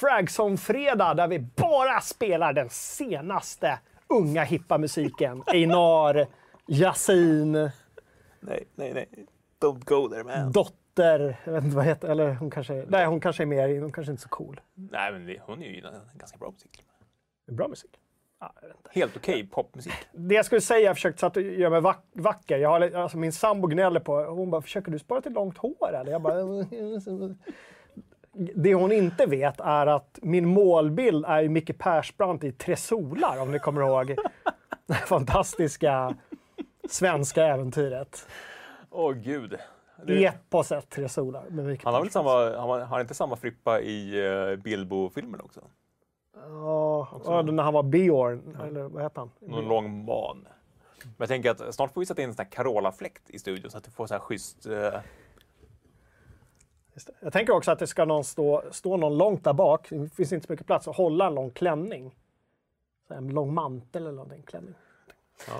Fragson-fredag där vi bara spelar den senaste unga hippa musiken. Einar, Yasin, Nej, nej, nej. Don't go there man. Dotter, jag vet inte vad heter, eller hon kanske, nej hon kanske är mer, hon kanske inte är så cool. Nej, men det, hon är ju ganska bra musik. Bra musik. Ja. Helt okej popmusik. Det jag skulle säga, jag försökte och göra mig vack, vacker. Jag har, alltså min sambo gnäller på, hon bara, försöker du spara till långt hår eller? Jag bara, det hon inte vet är att min målbild är ju Micke Persbrandt i Tre solar, om ni kommer ihåg det fantastiska svenska äventyret. Åh gud. Det, Eposet Tre solar. Med Micke han har väl samma, han har, har inte samma frippa i uh, Bilbo-filmen också? Ja, ja, när han var Björn, eller vad heter han? Någon lång man. Men jag tänker att snart får vi sätta in en sån här Carola-fläkt i studion så att du får så här schysst... det. Jag tänker också att det ska någon stå, stå någon långt där bak, det finns inte så mycket plats, och hålla en lång klänning. Så en lång mantel eller någonting. Klänning.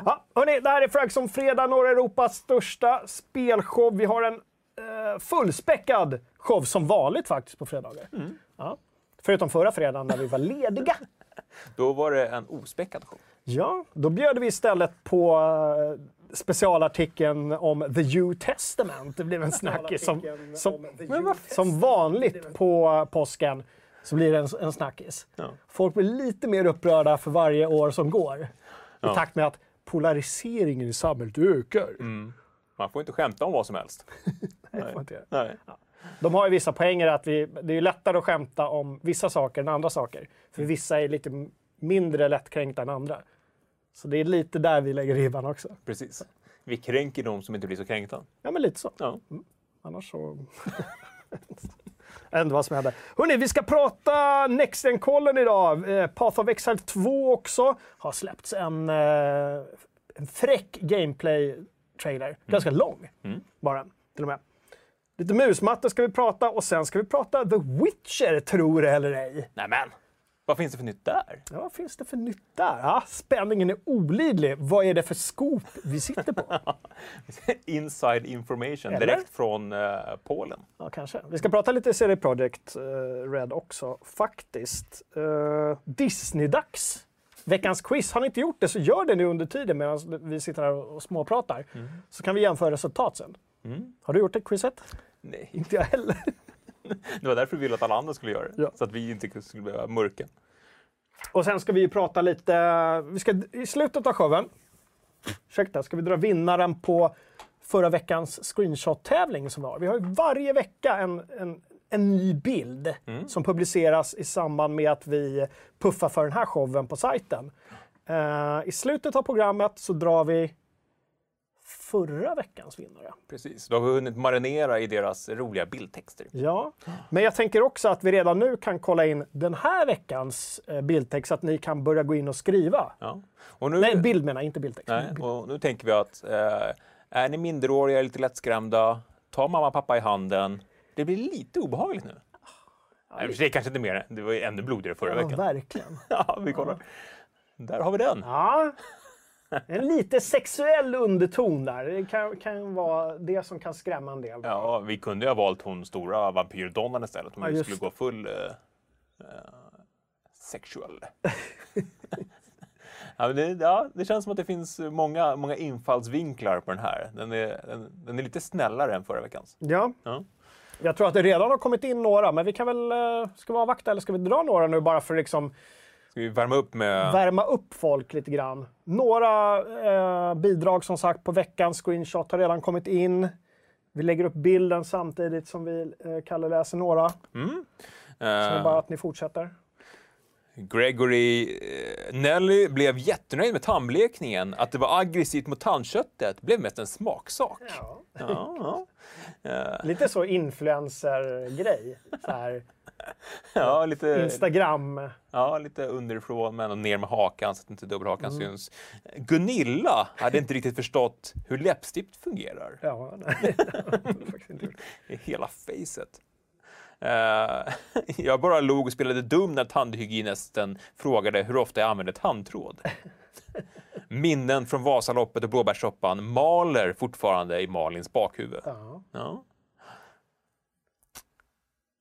Ja. hörni, det här är Fragson Fredag, norra Europas största spelshow. Vi har en eh, fullspäckad show som vanligt faktiskt på fredagar. Ja. Förutom förra fredagen när vi var lediga. Då var det en ospäckad show. Ja, då bjöd vi istället på eh, specialartikeln om The New Testament. Det blev en snackis som, som, som vanligt på påsken så blir det en, en snackis. Ja. Folk blir lite mer upprörda för varje år som går. I Ja. takt med att polariseringen i samhället ökar. Man får inte skämta om vad som helst. Får man inte göra. Nej. De har ju vissa poänger att vi, det är lättare att skämta om vissa saker än andra saker. För vissa är lite mindre lättkränkta än andra. Så det är lite där vi lägger ribban också. Precis. Vi kränker de som inte blir så kränkta. Ja, men lite så. Ja. Annars så... Inte vad som händer. Hörrni, vi ska prata Next kollen idag. Eh, Path of Exile 2 också. Har släppts en, eh, en fräck gameplay-trailer. Ganska lång, bara. Till och med. Lite musmatte ska vi prata och sen ska vi prata The Witcher, tror det eller ej. Nämen! Vad finns det för nytt där? Ja, vad finns det för nytt där? Ja, spänningen är olidlig. Vad är det för scoop vi sitter på? Inside information Eller? direkt från eh, Polen. Ja, kanske. Vi ska prata lite CD Projekt eh, Red också, faktiskt. Uh, Disney-dags. Veckans quiz. Har ni inte gjort det så gör det nu under tiden medan vi sitter här och småpratar. Så kan vi jämföra resultat sen. Har du gjort det quizet? Nej. Inte jag heller. Det var därför vi ville att alla andra skulle göra det. Ja. Så att vi inte skulle behöva mörka. Och sen ska vi ju prata lite, vi ska i slutet av showen, ursäkta, ska vi dra vinnaren på förra veckans screenshot-tävling som. Vi har ju varje vecka en, en, en ny bild som publiceras i samband med att vi puffar för den här showen på sajten. Eh, I slutet av programmet så drar vi förra veckans vinnare. Precis. Då har vi hunnit marinera i deras roliga bildtexter. Ja, men jag tänker också att vi redan nu kan kolla in den här veckans eh, bildtext så att ni kan börja gå in och skriva. Ja. Och nu, Nej, bild menar jag, inte bildtext. nej, och nu tänker vi att eh, är ni minderåriga, lite lättskrämda, ta mamma och pappa i handen. Det blir lite obehagligt nu. Och för sig kanske inte mer. Det var ju ännu blodigare förra Ja, veckan. verkligen. Ja, vi kollar. Där har vi den. Ja, en lite sexuell underton där. Det kan, kan vara det som kan skrämma en del. Ja, vi kunde ju ha valt hon stora vampyrdonnan istället om Ja, vi skulle gå full eh, eh, sexual. ja, det, ja, det känns som att det finns många, många infallsvinklar på den här. Den är, den, den är lite snällare än förra veckans. Ja, Ja. jag tror att det redan har kommit in några, men vi kan väl... eh, Ska vi avvakta eller ska vi dra några nu bara för liksom Ska vi värma upp med... värma upp folk lite grann? Några eh, bidrag som sagt på veckans screenshot har redan kommit in. Vi lägger upp bilden samtidigt som vi, eh, Kalle läser några. Så det är eh, bara att ni fortsätter. Gregory eh, Nelly blev jättenöjd med tandblekningen. Att det var aggressivt mot tandköttet blev mest en smaksak. Ja. Ja, ja. Lite så influencer-grej. Så här, ja, lite, Instagram. ja, lite underifrån men och ner med hakan så att inte dubbelhakan syns. Gunilla hade inte riktigt förstått hur läppstift fungerar Ja, nej. gjort. i hela facet. Eh, jag bara log och spelade dum när tandhygienisten frågade hur ofta jag använder tandtråd. Minnen från Vasaloppet och blåbärssoppan maler fortfarande i Malins bakhuvud. Ja. Ja.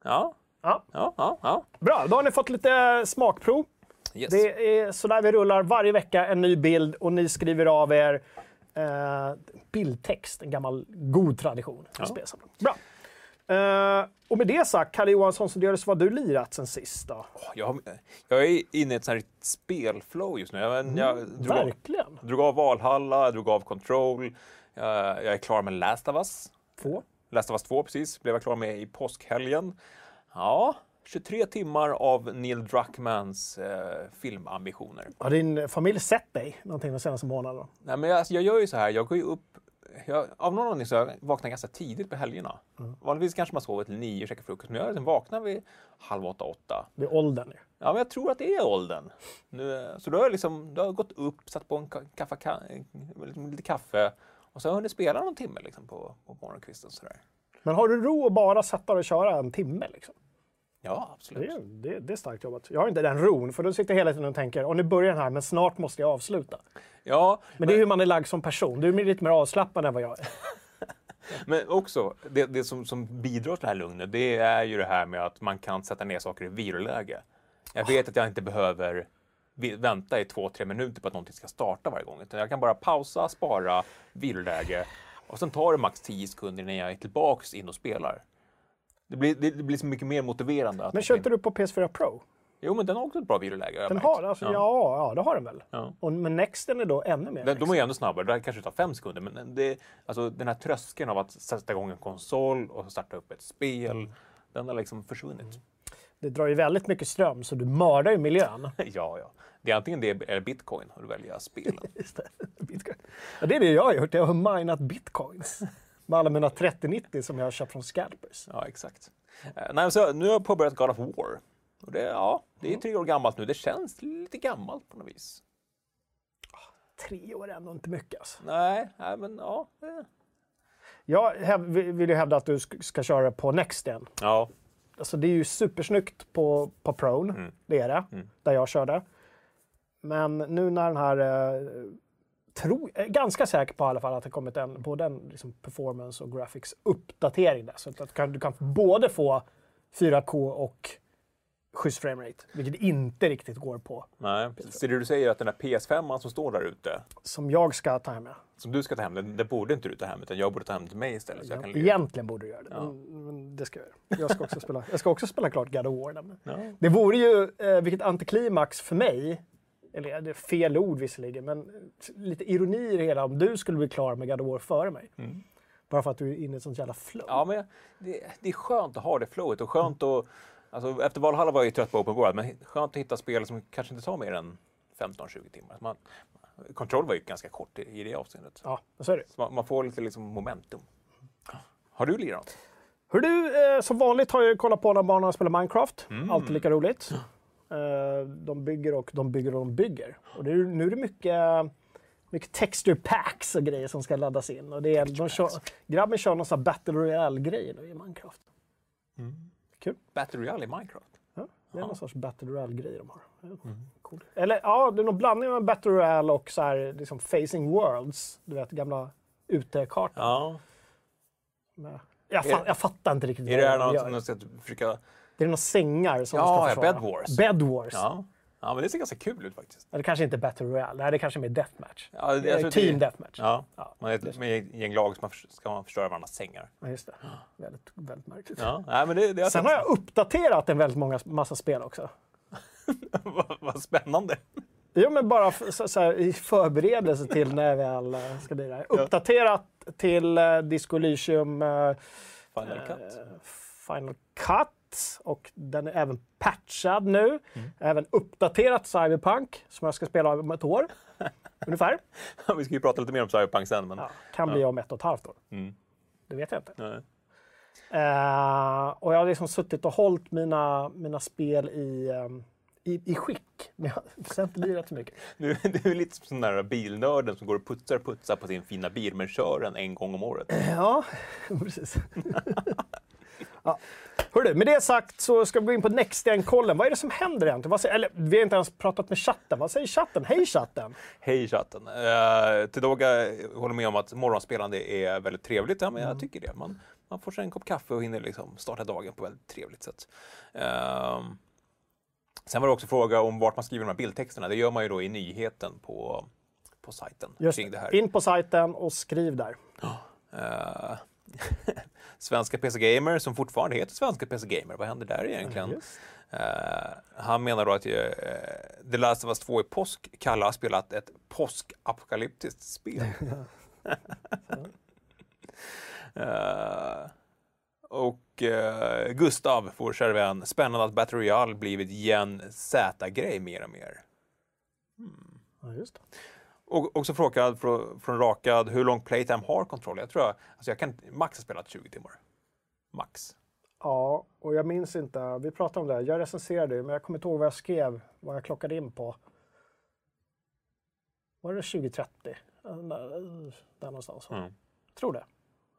Ja, Ja, ja, ja. ja. bra, då har ni fått lite smakprov. Yes. Det är sådär vi rullar varje vecka, en ny bild och ni skriver av er eh, bildtext, en gammal god tradition. Spelsamling. Bra. Eh, och med det sagt, Kalle Johansson, så det vad du lirat sen sist då? Jag, jag är inne i ett sånt här spelflow just nu. Jag, Mm, jag drog, av, Verkligen. drog av Valhalla, jag drog av Control. Jag, jag är klar med Last of Us. Två. Last of Us 2 precis, blev jag klar med i påskhelgen. Ja, 23 timmar av Neil Druckmans eh, filmambitioner. Har din familj sett dig någonting de senaste månaderna? Nej, men jag, jag gör ju så här, jag går ju upp jag, av någon anledning så jag vaknar ganska tidigt på helgerna. Vanligtvis kanske man sover till nio och käkar frukost, men jag liksom vaknar vid halv åtta, åtta. Det är åldern. Ja, men jag tror att det är åldern. Nu, så då har jag liksom, då har jag gått upp, satt på en ka- kaffe, ka, liksom lite kaffe och så har jag hunnit spela någon timme liksom, på, på morgonkvisten. Sådär. Men har du ro att bara sätta dig och köra en timme? Liksom? Ja, Det, absolut. är, det, det är starkt jobbat. Jag har inte den ron, för då sitter jag hela tiden och tänker, och nu börjar den här, men snart måste jag avsluta. Ja, Men det är hur man är lagd som person. Du är lite mer avslappnad än vad jag är. Men också, det, det som, som bidrar till det här lugnet, det är ju det här med att man kan sätta ner saker i viloläge. Jag vet att jag inte behöver vänta i två, tre minuter på att någonting ska starta varje gång. Utan jag kan bara pausa, spara, viloläge och sen tar det max 10 sekunder innan jag är tillbaks in och spelar. Det blir, det, det blir så mycket mer motiverande. Att Men kör inte du på PS4 Pro? Jo, men den har också ett bra viloläge. jag Den märkt. har, alltså, ja. Ja, det har den väl. Ja. Och, men Nexten är då ännu mer. Den, de är ju ännu snabbare, det här kanske tar fem sekunder, men det, alltså, den här tröskeln av att sätta igång en konsol och starta upp ett spel, den har liksom försvunnit. Det drar ju väldigt mycket ström, så du mördar ju miljön. Ja, ja. Det är antingen det eller bitcoin och du väljer spelen. Just det. Bitcoin. Ja, det är det jag har gjort. Jag har minat bitcoins. Med alla mina 3090 som jag har köpt från scalpers. Ja, exakt. Eh, nej, så, nu har jag påbörjat God of War. Och det, ja, det är tre år gammalt nu. Det känns lite gammalt på något vis. Tre år är ändå inte mycket alltså. Nej, nej men ja. eh. Jag vill ju hävda att du sk- ska köra på Nexten. Ja, Alltså det är ju supersnyggt på, på Pron, Mm. det är det, där jag körde. Men nu när den här, eh, tro, jag är ganska säker på i alla fall att det kommit en, både en liksom performance och graphics uppdatering där. Så att du kan, du kan både få 4K och schysst framerate, vilket inte riktigt går på. nej. Så det du säger att den där PS5 som står där ute, Som jag ska ta hem med. som du ska ta hem, den, det borde inte du ta hem, utan jag borde ta hem till mig istället. Så jag kan. Egentligen borde du göra det, men, men det ska jag göra. Jag ska också spela, jag ska också spela klart God of War. Ja. Det vore ju, eh, vilket antiklimax för mig, eller det är fel ord visserligen, men lite ironi i det hela om du skulle bli klar med God of War före mig. Bara för att du är inne i ett sånt jävla flow. Ja, men det, det är skönt att ha det flowet och skönt att... Alltså, efter Valhalla var jag ju trött på Open World, men skönt att hitta spel som kanske inte tar mer än 15-20 timmar. Man, Control var ju ganska kort i, i det avseendet. Ja, så är det. Så man, man får lite liksom momentum. Har du lirat? Hör du, eh, som vanligt har jag kollat på när barnen spelar Minecraft. Mm. Alltid lika roligt. Eh, de bygger och de bygger och de bygger. Och det är, nu är det mycket, mycket texture packs och grejer som ska laddas in. Och det är, de kör, grabben kör någon sån här Battle Royale-grej nu i Minecraft. Kul. Battle Royale i Minecraft? Ja, det är någon sorts Battle Royale-grej de har. Ja, Mm. cool. Eller ja, det är någon blandning av Battle Royale och så här, liksom Facing Worlds. Du vet, gamla utekartan. Ja. Jag, fa- jag fattar inte riktigt Är det här de något gör. som de ska försöka... Det är några sängar som Ja, ska ja, försvara. Bed Wars. Bed Wars. Ja. ja, men det ser ganska kul ut faktiskt. Eller kanske inte Battle Royale. Nej, det kanske är mer Deathmatch. Ja, det- Eh, tror Team det- Deathmatch. Ja, Ja, man är ett med gäng lag som ska man förstöra varandras sängar. Ja, just det. Väldigt, väldigt märkligt. Ja, nej, men det, det Sen har jag uppdaterat en väldigt många, massa spel också. vad, vad spännande. Jo, men bara så, så här, i förberedelse till när vi väl eh, ska lira. Uppdaterat till uh, Disco Elysium eh, Final Cut. eh, Final Cut. Och den är även patchad nu. Mm. Även uppdaterat Cyberpunk som jag ska spela om ett år. Ungefär. Vi ska ju prata lite mer om Cyberpunk sen. Men... Ja, kan bli om ett och ett halvt år. Mm. Det vet jag inte. Nej. Eh, och jag har liksom suttit och hållit mina, mina spel i, ehm, i, i skick. Men jag har inte lirat så mycket. Du, du är lite som den där bilnörden som går och putsar putsar på sin fina bil men kör den en gång om året. Ja, precis. Ja. Hörru, med det sagt så ska vi gå in på Nextgen-kollen. Vad är det som händer egentligen? Vad säger, eller, vi har inte ens pratat med chatten. Vad säger chatten? Hej chatten! Hej chatten! Uh, Tedoga håller med om att morgonspelande är väldigt trevligt. Ja, men jag tycker det. Man, man får sig en kopp kaffe och hinner liksom starta dagen på ett väldigt trevligt sätt. Ehm, sen var det också fråga om vart man skriver de här bildtexterna. Det gör man ju då i nyheten på, på sajten Just kring det här. In på sajten och skriv där. Eh, Svenska PC Gamer, som fortfarande heter Svenska PC Gamer, vad händer där egentligen? Just. Eh, han menar då att uh, The Last of Us 2 i påsk kallar spelat ett påskapokalyptiskt spel. Eh, och eh, Gustav, vår kära vän, spännande att Battle Royale blivit Gen Z-grej mer och mer. Ja, just det. Och också frågad från, från Rakad hur lång playtime har kontroll? Jag tror jag, alltså jag kan max ha spelat 20 timmar. Max. Ja, och jag minns inte. Vi pratade om det. Jag recenserade men jag kommer inte ihåg vad jag skrev, vad jag klockade in på. Var det 2030? Där någonstans. Mm. Tror det.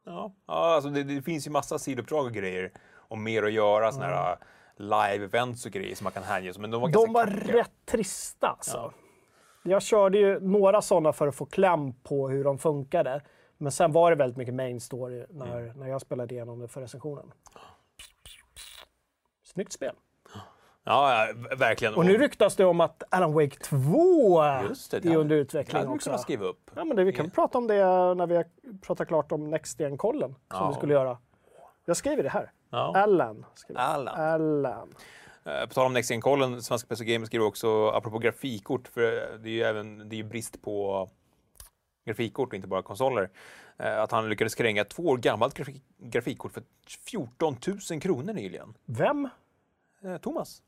Ja, ja alltså det, det finns ju massa sidouppdrag och grejer och mer att göra, såna här live-events och grejer som man kan hänge Men de var De var rätt trista alltså. Jag körde ju några sådana för att få kläm på hur de funkade. Men sen var det väldigt mycket main story när, Mm. när jag spelade igenom det för recensionen. Snyggt spel. Ja, ja, verkligen. Och nu ryktas det om att Alan Wake 2 Just det, är det under Det utveckling vi också. kunnat skriva upp. Ja, men det, vi kan prata om det när vi har pratat klart om Next Gen-kollen som Ja. vi skulle göra. Jag skriver det här. Ja. Alan. Alan. Alan. Eh, På tal om Next Gen-kollen, Svenska PC Gamer skriver också, apropå grafikkort, för det är ju även det är brist på grafikkort och inte bara konsoler, eh, att han lyckades kränga två år gammalt grafik grafikkort för 14 000 kronor nyligen. Vem? Eh, Thomas.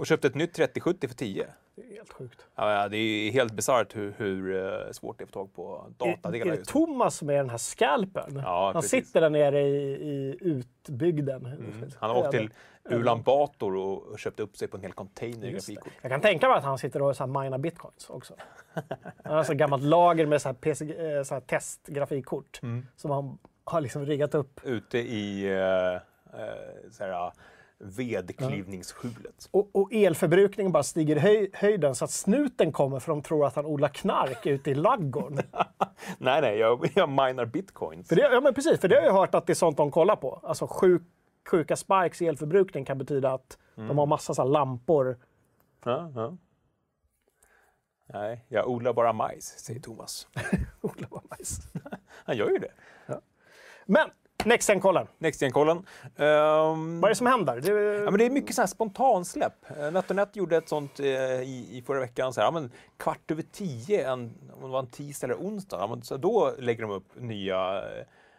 Och köpte ett nytt 3070 för 10. Det är helt sjukt. Ja, det är helt bisarrt hur, hur eh, svårt det är att få tag på Är, är datadelar det. Thomas som är den här skalpen? Ja, Han precis. sitter där nere i, i utbygden. Mm. Han har åkt till Ulan Bator och köpt upp sig på en hel container Just det. grafikkort. Jag kan tänka mig att han sitter och så här minar bitcoins också. Han har så gammalt lager med så här PC, eh, så här testgrafikkort Mm. som han har liksom riggat upp. Ute i eh, eh, så här, vedklyvningsskjulet. Och, och elförbrukningen bara stiger i höj, höjden så att snuten kommer för de tror att han odlar knark ute i laggården. Nej, nej, jag, jag minar bitcoins. för det, ja, men precis, för det har jag hört att det är sånt de kollar på. Alltså sjuk, sjuka spikes i elförbrukning kan betyda att de har massa så lampor. Ja, ja. Nej, jag odlar bara majs, säger Thomas. Odlar bara majs. Han gör ju det. Men, Next kollen Next kollen um, Vad är det som händer? Det, Ja, men det är mycket så här spontansläpp. Eh, NetOnNet gjorde ett sånt eh, i, i förra veckan. Så här, ja, men kvart över tio, en, om det var en tisdag eller onsdag, ja, men, så då lägger de upp nya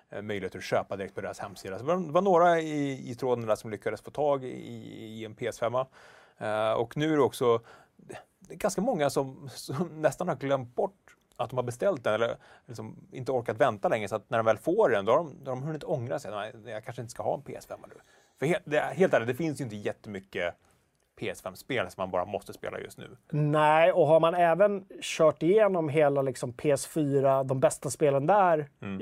eh, möjligheter att köpa direkt på deras hemsida. Så det var, det var några i, i tråden där som lyckades få tag i, i en PS5. Eh, och nu är det också det är ganska många som, som nästan har glömt bort att de har beställt den eller liksom inte orkat vänta längre så att när de väl får den då har de, då har de hunnit ångra sig. Nej, Jag kanske inte ska ha en PS5 nu. För helt, det, helt ärligt, det finns ju inte jättemycket PS5-spel som man bara måste spela just nu. Nej, och har man även kört igenom hela liksom PS4, de bästa spelen där Mm.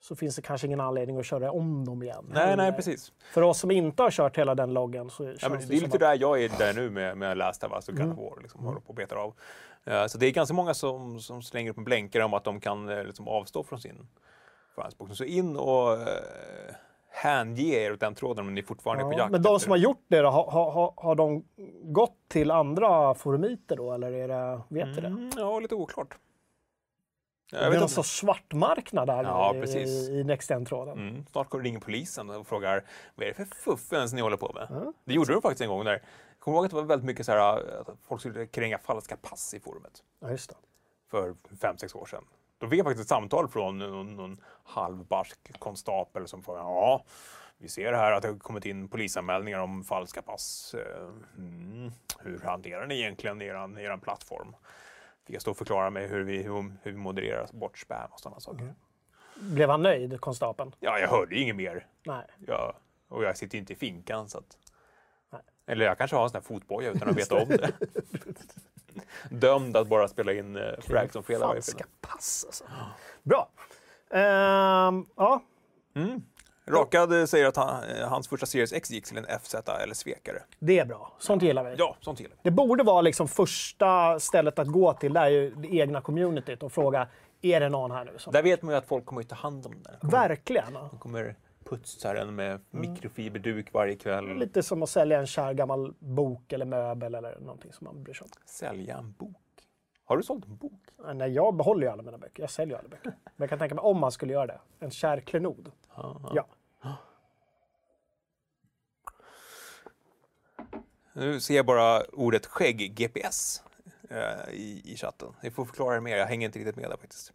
Så finns det kanske ingen anledning att köra om dem igen. Nej, nej, precis. För oss som inte har kört hela den loggen så Ja, men det, det är lite att, där jag är där nu med, med Last of Us och God of War. Liksom, håller på och betar av. Eh, så det är ganska många som, som slänger upp en blänkare om att de kan eh, liksom, avstå från sin förhandsbokning. Så in och uh, hänge er åt den tråden om ni fortfarande är på ja, jakt. Men de som har gjort det då, har, har, har, de gått till andra forumiter då, eller är det, vet du det? Mm, ja, lite oklart. Det Jag är vet någon sorts svartmarknad där Ja, i, precis. i, NextGen-tråden. Mm, snart kommer ringer polisen och frågar vad är det för fuffens ni håller på med? Ja. Det gjorde de faktiskt en gång. Där. Jag kommer ihåg att det var väldigt mycket så här, att folk skulle kränga falska pass i forumet Ja, just det. för fem sex år sedan. Då fick jag faktiskt ett samtal från någon, någon halvbarsk konstapel som frågade ja, vi ser här att det har kommit in polisanmälningar om falska pass. Eh, Mm, hur hanterar ni egentligen er, er plattform? Fick jag stå och förklara mig hur vi, hur, hur vi modererar bort spam och sådana saker. Blev han nöjd, konstapeln? Ja, jag hörde ju inget mer. Nej. Ja, och jag sitter ju inte i finkan så att... Eller jag kanske har en sån här fotboja utan att veta om det. Dömd att bara spela in uh, frags om fredag varje Falska fredag. pass alltså. Bra. Ehm, ja, Mm. Rakad eh, säger att han, eh, hans första Series X gick till en FZ eller svekare. det är bra. Sånt gillar vi. Ja, sånt gillar vi. Det borde vara liksom första stället att gå till, det är ju det egna communityt och fråga är det någon här nu som... Där vet man ju att folk kommer att ta hand om den. De Verkligen. ja. kommer putsa den med mikrofiberduk varje kväll. Lite som att sälja en kär gammal bok eller möbel eller någonting som man bryr sig om. Sälja en bok. Har du sålt en bok? Nej, jag behåller ju alla mina böcker. Jag säljer alla böcker. Men jag kan tänka mig om man skulle göra det. En kär klenod. Ja. Ja. Nu ser jag bara ordet skägg-GPS eh, i, i chatten. Ni får förklara det mer, jag hänger inte riktigt med där faktiskt.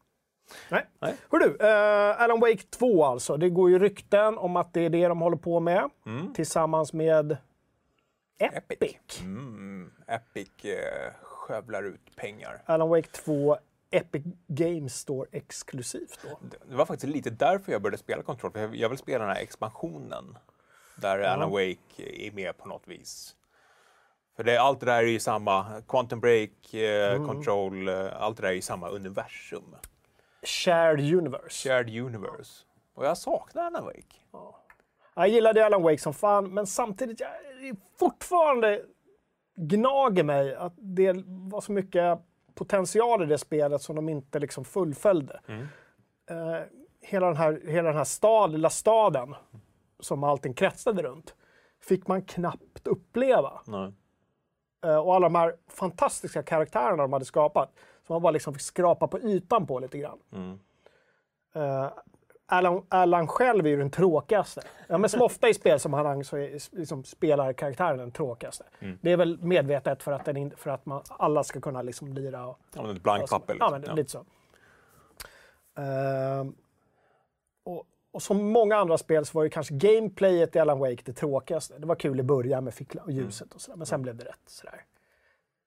Nej. Nej. Hör du, eh, Alan Wake 2 alltså. Det går ju rykten om att det är det de håller på med. Mm. Tillsammans med Epic. Mm, Epic eh, skövlar ut pengar. Alan Wake 2 Epic Games Store exklusivt då. Det- var faktiskt lite därför jag började spela Control, för jag- vill spela den här expansionen. Där Alan Wake är med på något vis. För det, allt det där är ju samma, Quantum Break, eh, Mm. Control, eh, allt det där är ju samma universum. Shared Universe. Shared Universe. Och jag saknar Alan Wake. Jag gillade Alan Wake som fan, men samtidigt jag, är fortfarande gnager mig att det var så mycket potential i det spelet som de inte liksom fullföljde. Eh, hela, den här, hela den här stad, lilla staden som allting kretsade runt fick man knappt uppleva. Eh, och alla de här fantastiska karaktärerna de hade skapat som man bara liksom fick skrapa på ytan på lite grann. Mm. Eh, Alan, Alan själv är ju den tråkigaste. Ja, men som ofta i spelsammanhang så är liksom, spelar karaktären den tråkigaste. Mm. Det är väl medvetet för att, den, för att man, alla ska kunna liksom lira och... Ja, men ett blankt papper. Ja, Liksom. men lite så. Ehm, och, och som många andra spel så var ju kanske gameplayet i Alan Wake det tråkigaste. Det var kul i början med ficklan och ljuset och sådär, men sen blev det rätt sådär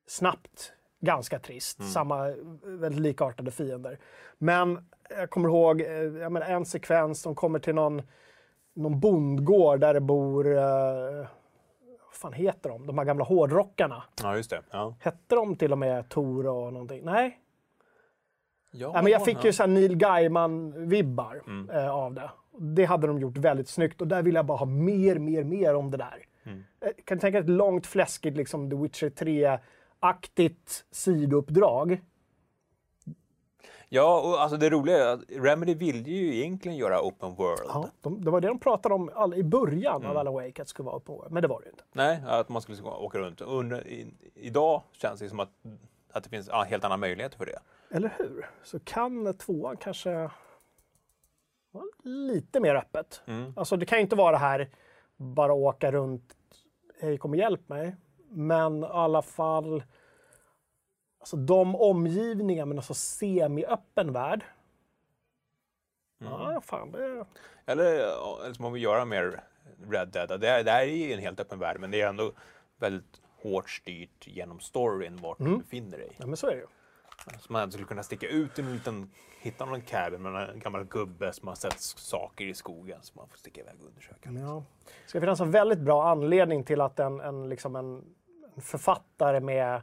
snabbt ganska trist. Samma eh, väldigt likartade fiender. Men jag kommer ihåg eh, jag menar, en sekvens, de kommer till någon, någon bondgård där det bor, eh, vad fan heter de, de här gamla hårdrockarna. Ja, just det. Ja. Hette de till och med Tor och någonting? Nej, Ja, men jag fick ja. ju så här Neil Gaiman-vibbar eh, av det. Det hade de gjort väldigt snyggt och där vill jag bara ha mer, mer, mer om det där. Eh, kan du tänka dig ett långt, fläskigt liksom The Witcher 3-aktigt sidouppdrag? Ja, och alltså det roliga är att Remedy ville ju egentligen göra open world. Ja, de, det var det de pratade om all, i början av Alan Wake, att det skulle vara på men det var det ju inte. Nej, att man skulle åka runt. Under, i, idag känns det som att, att det finns ja, helt andra möjligheter för det. Eller hur? Så kan tvåan kanske vara lite mer öppet. Alltså det kan ju inte vara det här bara åka runt, hej kom och hjälp mig. Men i alla fall, alltså de omgivningar men alltså semi-öppen värld. Ja, fan det... Eller, eller så må vi göra mer Red Dead. Det, är- det här är ju en helt öppen värld, men det är ändå väldigt hårt styrt genom storyn vart du befinner dig. Ja, men så är det ju. Så man skulle kunna sticka ut i en liten, hitta någon cabin med en gammal gubbe som har sett saker i skogen som man får sticka iväg och undersöka. Ja. Det ska finnas en väldigt bra anledning till att en, en, liksom en, en författare med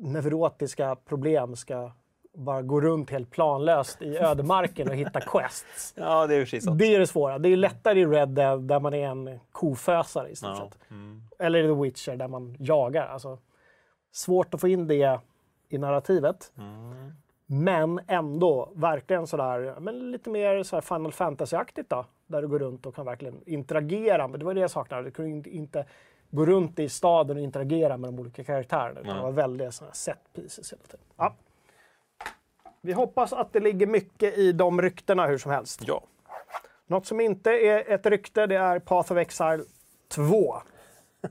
neurotiska problem ska bara gå runt helt planlöst i ödemarken och hitta quests. Ja, det är precis så. Det är det svåra. Det är lättare i Red Dead där man är en kofösare i stort Ja. sett. Eller i The Witcher där man jagar. Alltså, svårt att få in det i narrativet. Men ändå verkligen sådär, men lite mer så Final Fantasy-aktigt då. Där du går runt och kan verkligen interagera. Men det var det jag saknade. Du kunde inte gå runt i staden och interagera med de olika karaktärerna. Utan det var väldigt sådana set pieces hela tiden. Ja. Vi hoppas att det ligger mycket i de ryktena hur som helst. Ja. Något som inte är ett rykte, det är Path of Exile 2.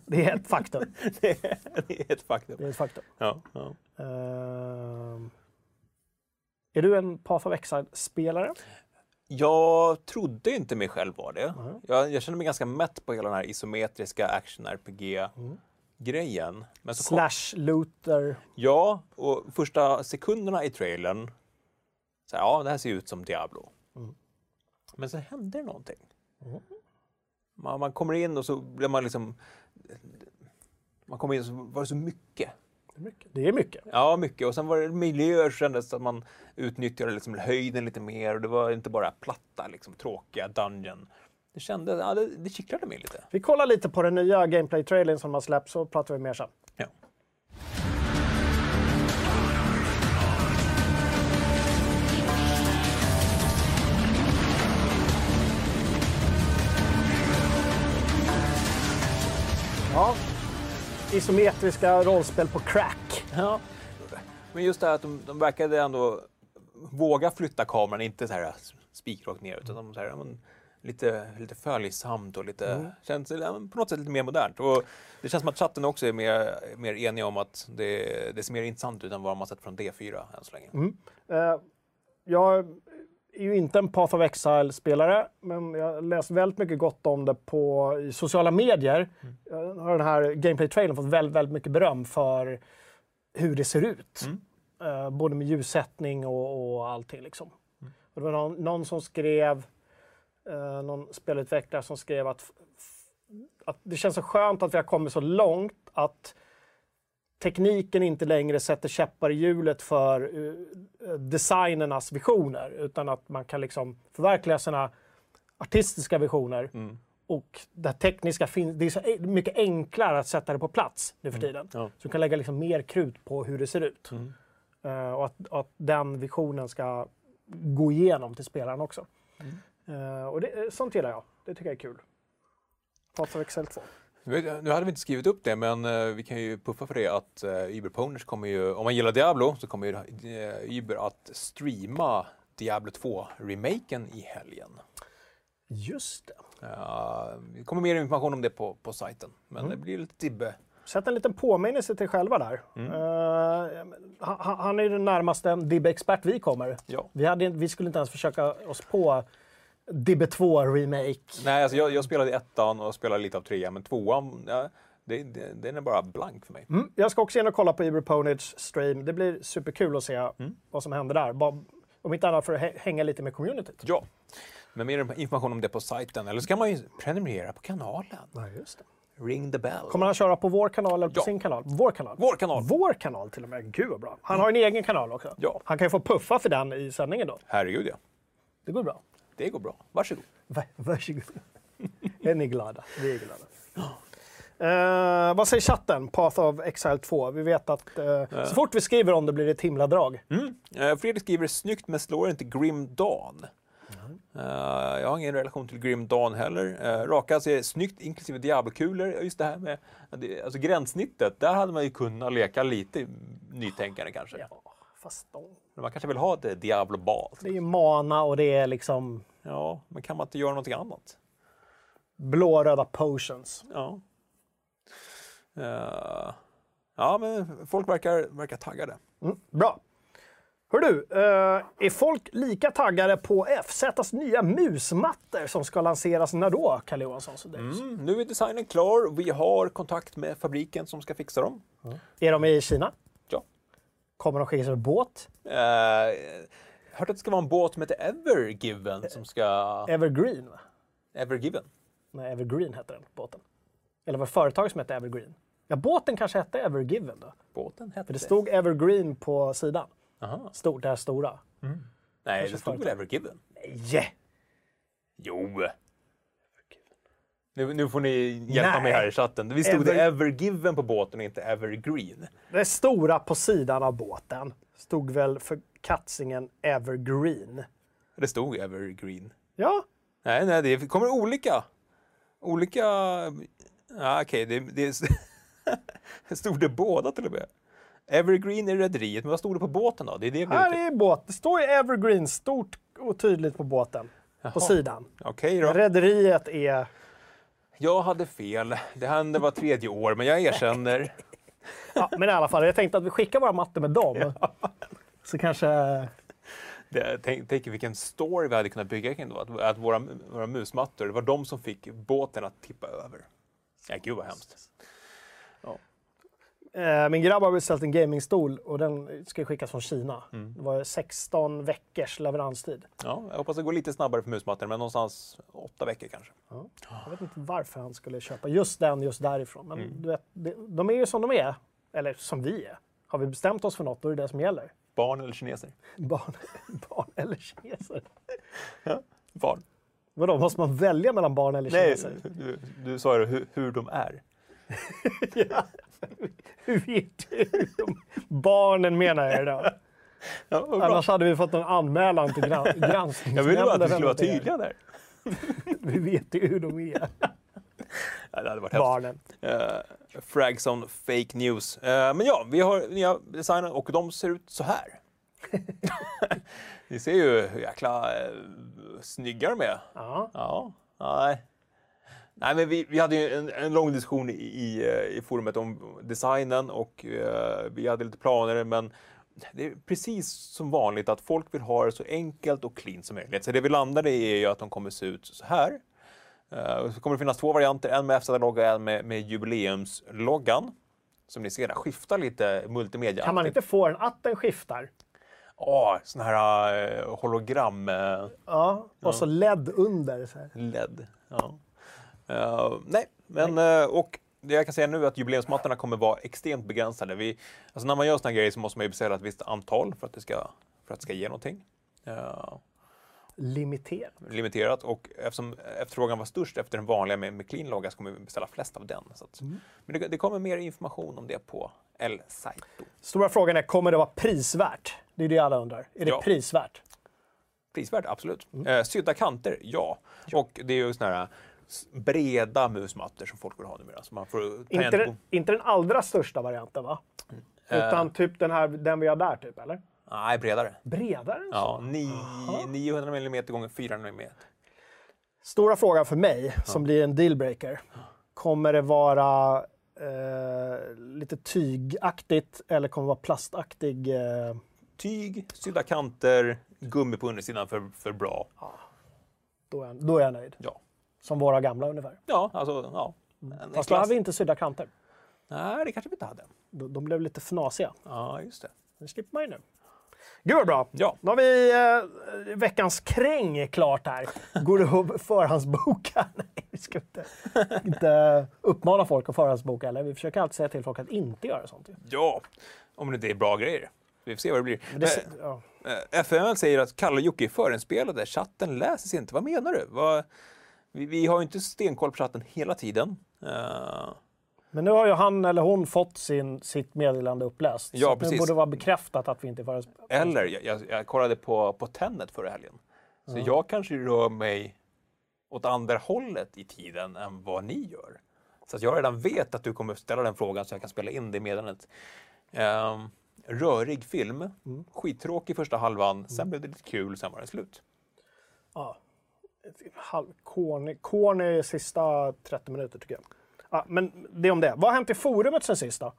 Det är ett faktum. det är ett faktum. Det är ett faktum. Ja, ja. Ehm, är du en Path of Exile-spelare? Jag trodde inte mig själv var det. Jag, jag kände mig ganska mätt på hela den här isometriska action-RPG-grejen. Men så kom, Slash looter. ja, och första sekunderna i trailern, så här, ja, det här ser ut som Diablo. Men så hände det någonting. Man, man kommer in och så blir man liksom... Man kommer in och så var det så mycket. Mycket. Det är mycket. Ja, mycket. Och sen var det miljöer så kändes att man utnyttjade liksom höjden lite mer och det var inte bara platta, liksom, tråkiga dungeon. Det kändes, ja, det, det kittlade mig lite. Vi kollar lite på den nya gameplay-trailern som har släppts så pratar vi mer sen. Ja. Ja, Isometriska rollspel på crack. Ja. Men just det här att de, de verkade ändå våga flytta kameran, inte så här spikrakt ner, utan de så här, men, lite, lite följsamt och lite, Mm. känns på något sätt lite mer modernt. Och det känns som att chatten också är mer, mer enig om att det, det ser mer intressant ut än vad man har sett från D4 än så länge. Mm. Eh, jag är ju inte en Path of Exile-spelare, men jag har läst väldigt mycket gott om det på i sociala medier. Jag har den här gameplay-trailern fått väldigt, väldigt mycket beröm för hur det ser ut. Mm. Eh, både med ljussättning och, och allting. Liksom. Och det var någon, någon som skrev, eh, någon spelutvecklare som skrev att, att det känns så skönt att vi har kommit så långt att tekniken inte längre sätter käppar i hjulet för eh, designernas visioner utan att man kan liksom förverkliga sina artistiska visioner. Mm. Och det tekniska finns, det är så mycket enklare att sätta det på plats nu för tiden. Ja. Så du kan lägga liksom mer krut på hur det ser ut. Mm. Eh, och att, att den visionen ska gå igenom till spelaren också. Mm. Eh, och det, sånt gillar jag. Det tycker jag är kul. Path of Excel 2. Nu vet- nu hade vi inte skrivit upp det, men eh, vi kan ju puffa för det att uh, Uber Poners kommer ju, om man gillar Diablo, så kommer ju uh, Uber att streama Diablo 2-remaken i helgen. Just det. Uh, det kommer mer information om det på, på sajten, men Mm. det blir lite tibbe. Sätt en liten påminnelse till själva där. Mm. Eh, han, han är ju den närmaste Dibbe-expert vi kommer. Ja. Vi, hade, vi skulle inte ens försöka oss på Dibbe 2 remake. Nej, alltså jag, jag spelade ettan och spelade lite av trean, men tvåan, ja, det, det, den är bara blank för mig. Mm. Jag ska också in och kolla på Uber Ponage stream. Det blir superkul att se Mm. vad som händer där. Bara, om inte annat för att hä- hänga lite med communityt. Ja, men mer information om det på sajten, eller så kan man ju prenumerera på kanalen. Ja, just det. Ring the bell. Kommer han köra på vår kanal eller på Ja. sin kanal? Vår kanal. Vår kanal. Vår kanal till och med. Gud vad bra. Han har en egen kanal också. Ja. Han kan ju få puffa för den i sändningen då. Herregud ja, Det går bra. Det går bra. Varsågod. Va- Varsågod. är ni glada? Vi är glada. Eh, vad säger chatten? Path of Exile 2. Vi vet att eh, så fort vi skriver om det blir det ett himla drag. Mm. Fredrik skriver snyggt men slår inte Grim Dawn. Eh, jag har ingen relation till Grim Dawn heller. Uh, Raka säger snyggt inklusive Diablo-kulor. Just det här med det- alltså gränssnittet, där hade man ju kunnat leka lite nytänkande kanske. Ja, fast Men man kanske vill ha ett Diablo-bal. det är ju mana och det är liksom Ja, men kan man inte göra någonting annat? blå-röda potions. Ja. Eh, ja, men folk verkar, verkar taggade. Mm, bra. Hör du, eh, är folk lika taggade på FZs nya musmattor som ska lanseras när då, Kalle Johansson? Mm, nu är designen klar. Vi har kontakt med fabriken som ska fixa dem. är de i Kina? Ja. Kommer de skickas med båt? Uh, hört att det ska vara en båt som heter Evergiven som ska... Evergreen? Va? Evergiven? Nej, Evergreen heter den båten. Eller var det företaget som hette Evergreen? Ja, båten kanske hette Evergiven då. Båten hette För det stod Evergreen på sidan. Aha. Stort, det här stora. Nej, det stod väl. Evergiven? Nej! Jo! Nu, nu får ni hjälpa Nej. mig här i chatten. Vi stod det Ever- Evergiven på båten och inte Evergreen. Det stora på sidan av båten stod väl för katsingen Evergreen. Det stod Evergreen. Ja, Nej, nej, det kommer olika. Olika... Ja, Okej, det, det, det stod det båda till och med. Evergreen är rederiet, men vad stod det på båten då? Det är det här är båt. Det står ju Evergreen stort och tydligt på båten. På Jaha. sidan. Okej då. Rederiet är... Jag hade fel. Det hände var tredje år, men jag erkänner. Ja, men i alla fall, jag tänkte att vi skickar våra mattor med dem. Så kanske... Det, tänk, tänk vilken story vi hade kunnat bygga kring då. Att, att våra, våra musmattor, det var de som fick båten att tippa över. Ja, gud vad hemskt. Eh, min grabb har beställt en gamingstol och den ska skickas från Kina. Mm. Det var 16 veckors leveranstid. Ja, jag hoppas det går lite snabbare för musmattor, men någonstans åtta veckor kanske. Jag vet inte varför han skulle köpa just den just därifrån. Men Mm. du vet, det- de är ju som de är. Eller som vi är. Har vi bestämt oss för något, då är det det som gäller. Barn eller kineser? Barn, barn eller kineser. Barn. Vadå, måste man välja mellan barn eller Nej, kineser? du, du sa ju hur, hur de är. ja. Hur vet du? Barnen menar jag då. Ja. Annars hade vi fått en anmälan till gran- granskningsnämnden. Jag ville bara att vi skulle vara tydliga där. Vi vet ju hur de är. Ja, det hade varit barnen. Uh, Fragson Fake News. Eh, men ja, vi har nya designen och de ser ut så här. Ni ser ju hur jäkla uh, snygga de är. Ja. Ja, nej. Nej, men vi, vi hade ju en, en lång diskussion i, i, eh, i forumet om designen och eh, vi hade lite planer, men det är precis som vanligt att folk vill ha det så enkelt och clean som möjligt. Så det vi landade i är ju att de kommer se ut så här. Eh, så kommer det finnas två varianter, en med FZ-logga och en med, med jubileumsloggan. Som ni ser där, skiftar lite multimedia. Kan man inte få den att den skiftar? Ja, sån här eh, hologram... eh, Ja, och så LED under. Så här. LED. Ja. Nej, men och det jag kan säga nu är att jubileumsmattorna kommer vara extremt begränsade. Vi, alltså när man gör såna här grejer så måste man ju beställa ett visst antal för att det ska, för att det ska ge någonting. Eh, Limiterat. limiterat och eftersom efterfrågan var störst efter den vanliga med, med clean logga så kommer vi beställa flest av den. Att, Men det, det kommer mer information om det på El Saito. Stora frågan är, kommer det vara prisvärt? Det är det alla undrar. Är det Ja. prisvärt? Prisvärt, absolut. Eh, sydda kanter, ja. Och det är ju såna här breda musmattor som folk vill ha numera. Så man får Inte den, inte den allra största varianten va? Utan typ den här, den vi har där typ, eller? Nej, bredare. Bredare än så? Ja, ni, 900 mm gånger 400 mm. Stora frågan för mig, som blir en dealbreaker. Kommer det vara eh, lite tygaktigt eller kommer det vara plastaktig? Eh, Tyg, sydda kanter, gummi på undersidan för, för bra. då, är då är jag nöjd. Ja, Som våra gamla ungefär. ja alltså ja. En Fast då hade vi inte sydda kanter. Nej, det kanske vi inte hade. De, de blev lite fnasiga. Ja, just det. Det slipper man ju nu. Gud vad bra! Ja. Nu har vi eh, veckans kräng klart här. Går det att förhandsboka? Nej, vi ska inte, inte uppmana folk att förhandsboka. Eller? Vi försöker alltid säga till folk att inte göra sånt. Ja, om det inte är bra grejer. Vi får se vad det blir. Men det, Eh, ja. Eh, FML säger att Kalle och Jocke är förinspelade. Chatten läses inte. Vad menar du? Vad, vi, vi har ju inte stenkoll på chatten hela tiden. Eh, Men nu har ju han eller hon fått sin, sitt meddelande uppläst. Ja, så att nu precis. borde vara bekräftat att vi inte förhandsbokade. eller, jag, jag, kollade på, på Tenet förra helgen. Så jag kanske rör mig åt andra hållet i tiden än vad ni gör. Så att jag redan vet att du kommer ställa den frågan så jag kan spela in det meddelandet. Um, rörig film. Skittråkig första halvan. Sen blev det lite kul, sen var det slut. Ja. Halv- Corny, corny sista 30 minuter tycker jag. Ja, men det är om det. Vad har hänt i forumet sen sist då?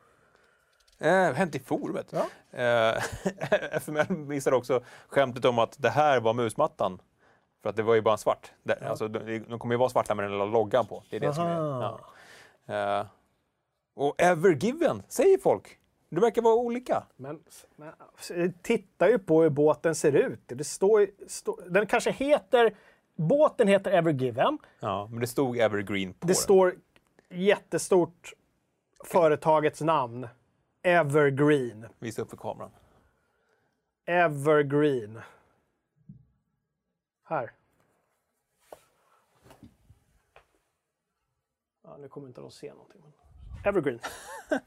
Eh, hänt i forumet. Ja. Eh, FML missade också skämtet om att det här var musmattan. För att det var ju bara en svart. Det, alltså, de, de kommer ju vara svarta med den lilla loggan på. Det är det som är... Aha. Ja. Eh, och Evergiven, säger folk. Det verkar vara olika. Men, men titta ju på hur båten ser ut. Det står, stå, den kanske heter... Båten heter Evergiven. Ja, men det stod Evergreen på Det den. står jättestort företagets namn. Evergreen. Visa upp för kameran. Evergreen. Här. Ja, nu kommer inte de se någonting. Men... Evergreen.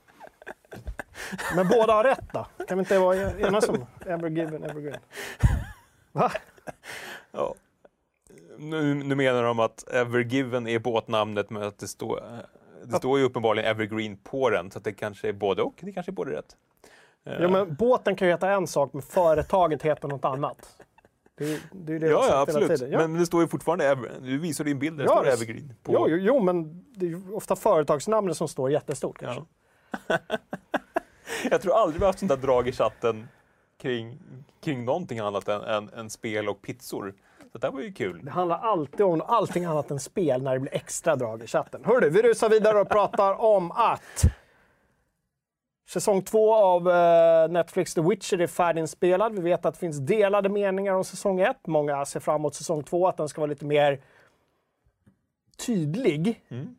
men båda har rätt då? Kan vi inte vara enas om Evergiven, Evergreen? Va? Ja. Nu, nu menar de att Evergiven är båtnamnet men att det står, eh, det står ju uppenbarligen Evergreen på den. Så det kanske är både och. Det kanske är både rätt. Eh, Ja, men båten kan ju heta en sak, men företaget heter något annat. Det det, är det Ja, ja absolut. Ja. Men det står ju fortfarande Ever. Du visade ju en bild där det Ja, står det- Evergreen. På. Jo, jo, jo, men det är ju ofta företagsnamnet som står jättestort kanske. Ja. Jag tror aldrig vi har haft sånt där drag i chatten kring, kring någonting annat än, än, än spel och pizzor. Det här var ju kul. Det handlar alltid om allting annat än spel när det blir extra drag i chatten. Hörru, vi rusar vidare och pratar om att säsong två av eh, Netflix The Witcher är färdiginspelad. Vi vet att det finns delade meningar om säsong ett. Många ser fram emot säsong två, att den ska vara lite mer tydlig Mm.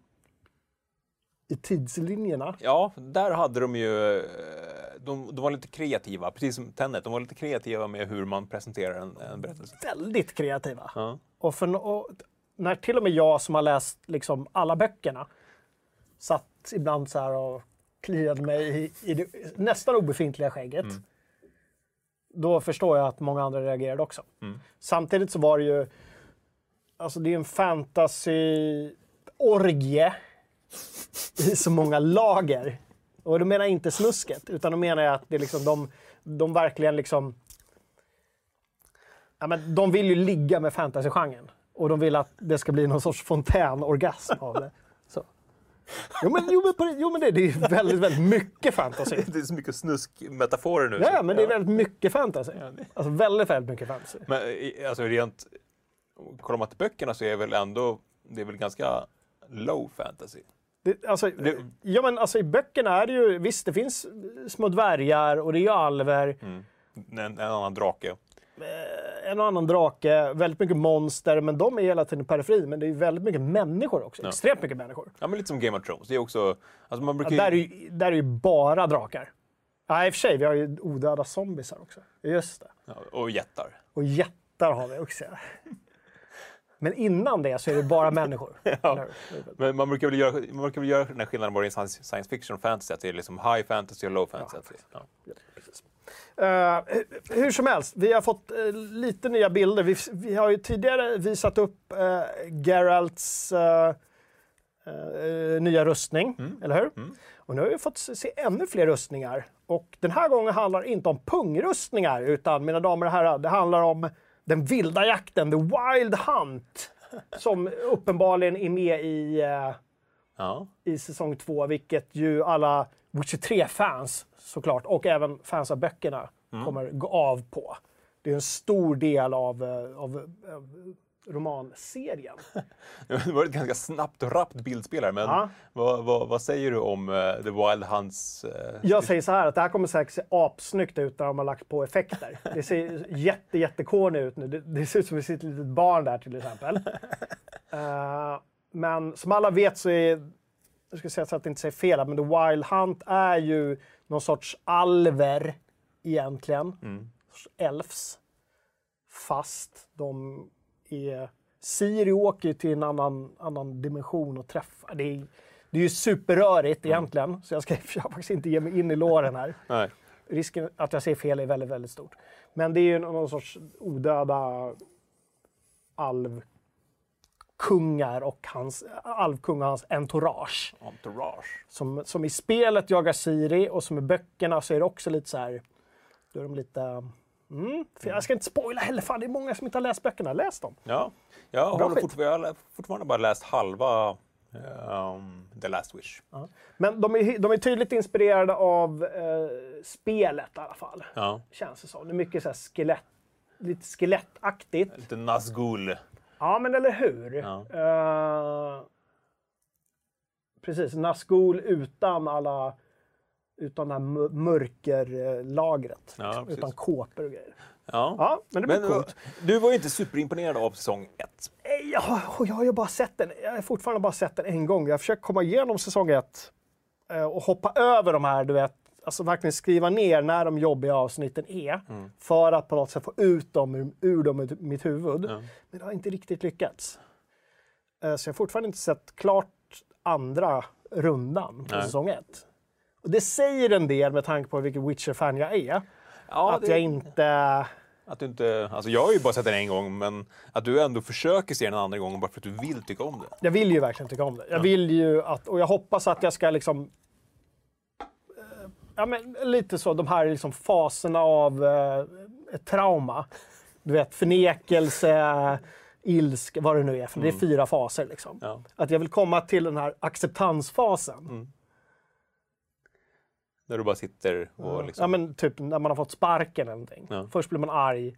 I tidslinjerna. Ja, där hade de ju... eh, De, de var lite kreativa, precis som Tenet. De var lite kreativa med hur man presenterar en, en berättelse. Väldigt kreativa. Ja. Och, för, och när till och med jag som har läst liksom alla böckerna satt ibland så här och kliade mig i, i det nästan obefintliga skägget. Då förstår jag att många andra reagerade också. Samtidigt så var det ju, alltså det är en fantasy-orgie i så många lager. Och då menar jag inte snusket, utan då menar jag att det är liksom de, de verkligen liksom... Ja, men de vill ju ligga med fantasygenren. Och de vill att det ska bli någon sorts fontänorgasm av det. Så. Jo, men, jo, men, på- jo, men det, det är ju väldigt, väldigt mycket fantasy. Det är så mycket snuskmetaforer nu. Ja, men det är väldigt mycket fantasy. Det- Alltså väldigt, väldigt mycket fantasy. Men alltså rent... Kollar man till böckerna så är väl ändå... Det är väl ganska low fantasy. Det, alltså, Det- ja, men alltså, I böckerna är det ju, visst det finns små dvärgar och det är ju alver, En, en annan drake. en och annan drake, väldigt mycket monster, men de är hela tiden i periferin. Men det är ju väldigt mycket människor också, extremt mycket människor. Ja, men lite som Game of Thrones. Det är också... Alltså man Ja, brukar ju- där, är ju, där är ju bara drakar. Ja, i och för sig, vi har ju odöda zombisar också. Just det. ja, och jättar. Och jättar har vi också. Men innan det så är det bara människor. Hur? Men man brukar väl göra, man brukar väl göra den här skillnaden både i science, fiction och fantasy, att det är liksom high fantasy och low fantasy. Ja. Eh, hur som helst, vi har fått eh, lite nya bilder. Vi, vi har ju tidigare visat upp uh, Geralts nya rustning, eller hur? Och nu har vi fått se se ännu fler rustningar. Och den här gången handlar det inte om pungrustningar, utan mina damer och herrar, det handlar om den vilda jakten, the wild hunt, som uppenbarligen är med i eh, Ja. i säsong två, vilket ju alla Witcher 3-fans såklart, och även fans av böckerna, kommer gå av på. Det är en stor del av, eh, av, av romanserien. Det var ett ganska snabbt och rappt bildspel här, men Ja. vad, vad, vad säger du om eh, The Wild Hunts? eh, Jag säger så här att det här kommer säkert se apsnyggt ut när de har lagt på effekter. Det ser jätte, jättekorny ut nu. Det, det ser ut som det sitter ett litet barn där till exempel. Eh, men som alla vet så är, jag ska säga så att jag inte säger fel, men The Wild Hunt är ju någon sorts alver egentligen. Mm. Elfs. Fast de är... Siri åker ju till en annan, annan dimension och träffar. Det är, det är ju superrörigt egentligen, så jag ska jag faktiskt inte ge mig in i låren här. Nej. Risken att jag säger fel är väldigt, väldigt stort. Men det är ju någon sorts odöda alvkungar och hans alvkung och hans entourage. Entourage. Som, som i spelet jagar Siri och som i böckerna så är det också lite så här. Då är de lite... Mm, jag ska inte spoila heller, fan det är många som inte har läst böckerna. Läs dem! Ja, jag har fortfarande, jag har fortfarande bara läst halva ehm, The Last Wish. Men de är, de är tydligt inspirerade av eh, spelet i alla fall. Ja. Känns det som. Det är mycket så skelett, lite skelettaktigt. Lite Nazgul. Ja, men eller hur? Ja. Eh, precis, Nazgul utan alla... Utan det här mö- mörkerlagret. Ja, liksom, utan kåpor och grejer. Ja. Ja, men det blir Men coolt. du var ju inte superimponerad av säsong ett. Eh, Jag, har- jag har ju bara sett den. Jag har fortfarande bara sett den en gång. Jag har försökt komma igenom säsong ett eh, och hhoppa över de här, du vet, alltså verkligen skriva ner när de jobbiga avsnitten är för att på något sätt få ut dem ur, ur dem ur mitt huvud. Ja. Men det har inte riktigt lyckats. Eh, Så jag har fortfarande inte sett klart andra rundan på Nej. säsong ett. Och det säger en del med tanke på vilken Witcher-fan jag är. Ja, att det- jag inte... Att du inte, alltså jag har ju bara sett den en gång, men att du ändå försöker se den en andra gången bara för att du vill tycka om det. Jag vill ju verkligen tycka om det. Jag vill ju att, och jag hoppas att jag ska liksom... eh, Ja, men lite så, de här liksom faserna av eh, ett trauma. Du vet, förnekelse, ilska, vad det nu är. För Det är fyra faser liksom. Ja. Att jag vill komma till den här acceptansfasen. När du bara sitter och liksom... Ja, men typ när man har fått sparken eller någonting. Ja. Först blir man arg,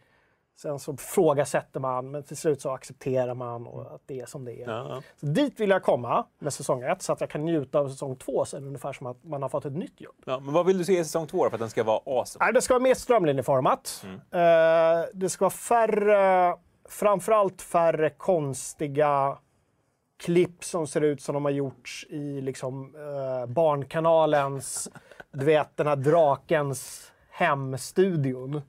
sen så frågasätter man, men till slut så accepterar man och att det är som det är. Ja, ja. Så dit vill jag komma med säsong ett, så att jag kan njuta av säsong två sen, ungefär som att man har fått ett nytt jobb. Ja, men vad vill du se i säsong två då, för att den ska vara awesome? Nej, det ska vara mer strömlinjeformat. Mm. Eh, det ska vara färre, framförallt färre konstiga klipp som ser ut som de har gjorts i liksom, eh, Barnkanalens, du vet den här drakens hemstudion.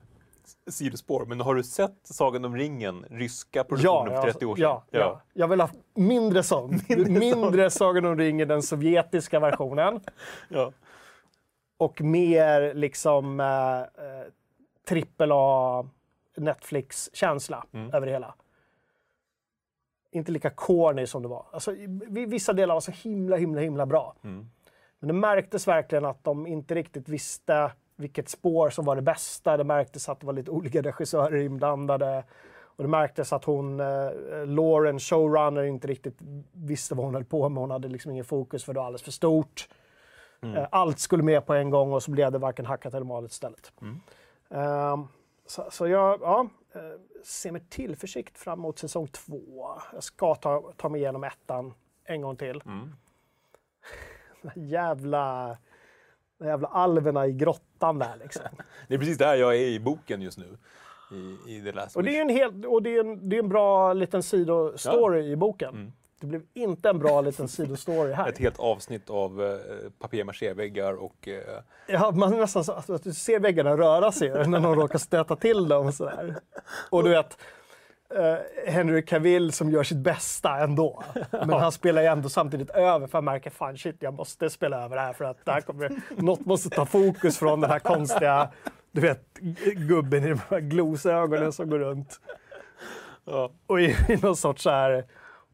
Sidospår, men har du sett Sagan om ringen, ryska Ja, produktionen ja, för 30 år sedan? ja, ja. Jag vill ha mindre sånt. Mindre, Sagan om ringen, den sovjetiska versionen. ja. och mer liksom eh, eh, trippel A Netflix-känsla Mm. över det hela. Inte lika corny som det var. Alltså, vissa delar var så himla, himla, himla bra. Mm. Men det märktes verkligen att de inte riktigt visste vilket spår som var det bästa. Det märktes att det var lite olika regissörer inblandade. Och det märktes att hon, eh, Lauren, showrunner, inte riktigt visste vad hon höll på med. Hon hade liksom ingen fokus för det var alldeles för stort. Eh, allt skulle med på en gång och så blev det varken hackat eller malet istället. Ehm, så, så jag ja, eh, ser med tillförsikt fram emot säsong två. Jag ska ta, ta mig igenom ettan en gång till. Mm. De här jävla, jävla alverna i grottan där liksom. Det är precis där jag är i boken just nu. I, i Och det är en, helt, och det är en, det är en bra liten sidostory i boken. Mm. Det blev inte en bra liten sidostory här. Ett helt avsnitt av eh, papier-maché-väggar och... Eh, Ja, man nästan så att, att du ser väggarna röra sig när någon råkar stöta till dem. Och, sådär. och du vet, eh, Henry Cavill som gör sitt bästa ändå. Men han spelar ju ändå samtidigt över för han märker fan shit, jag måste spela över det här för att det här kommer, något måste ta fokus från den här konstiga, du vet, gubben i de här glosögonen som går runt. ja. Och i, i någon sorts så här,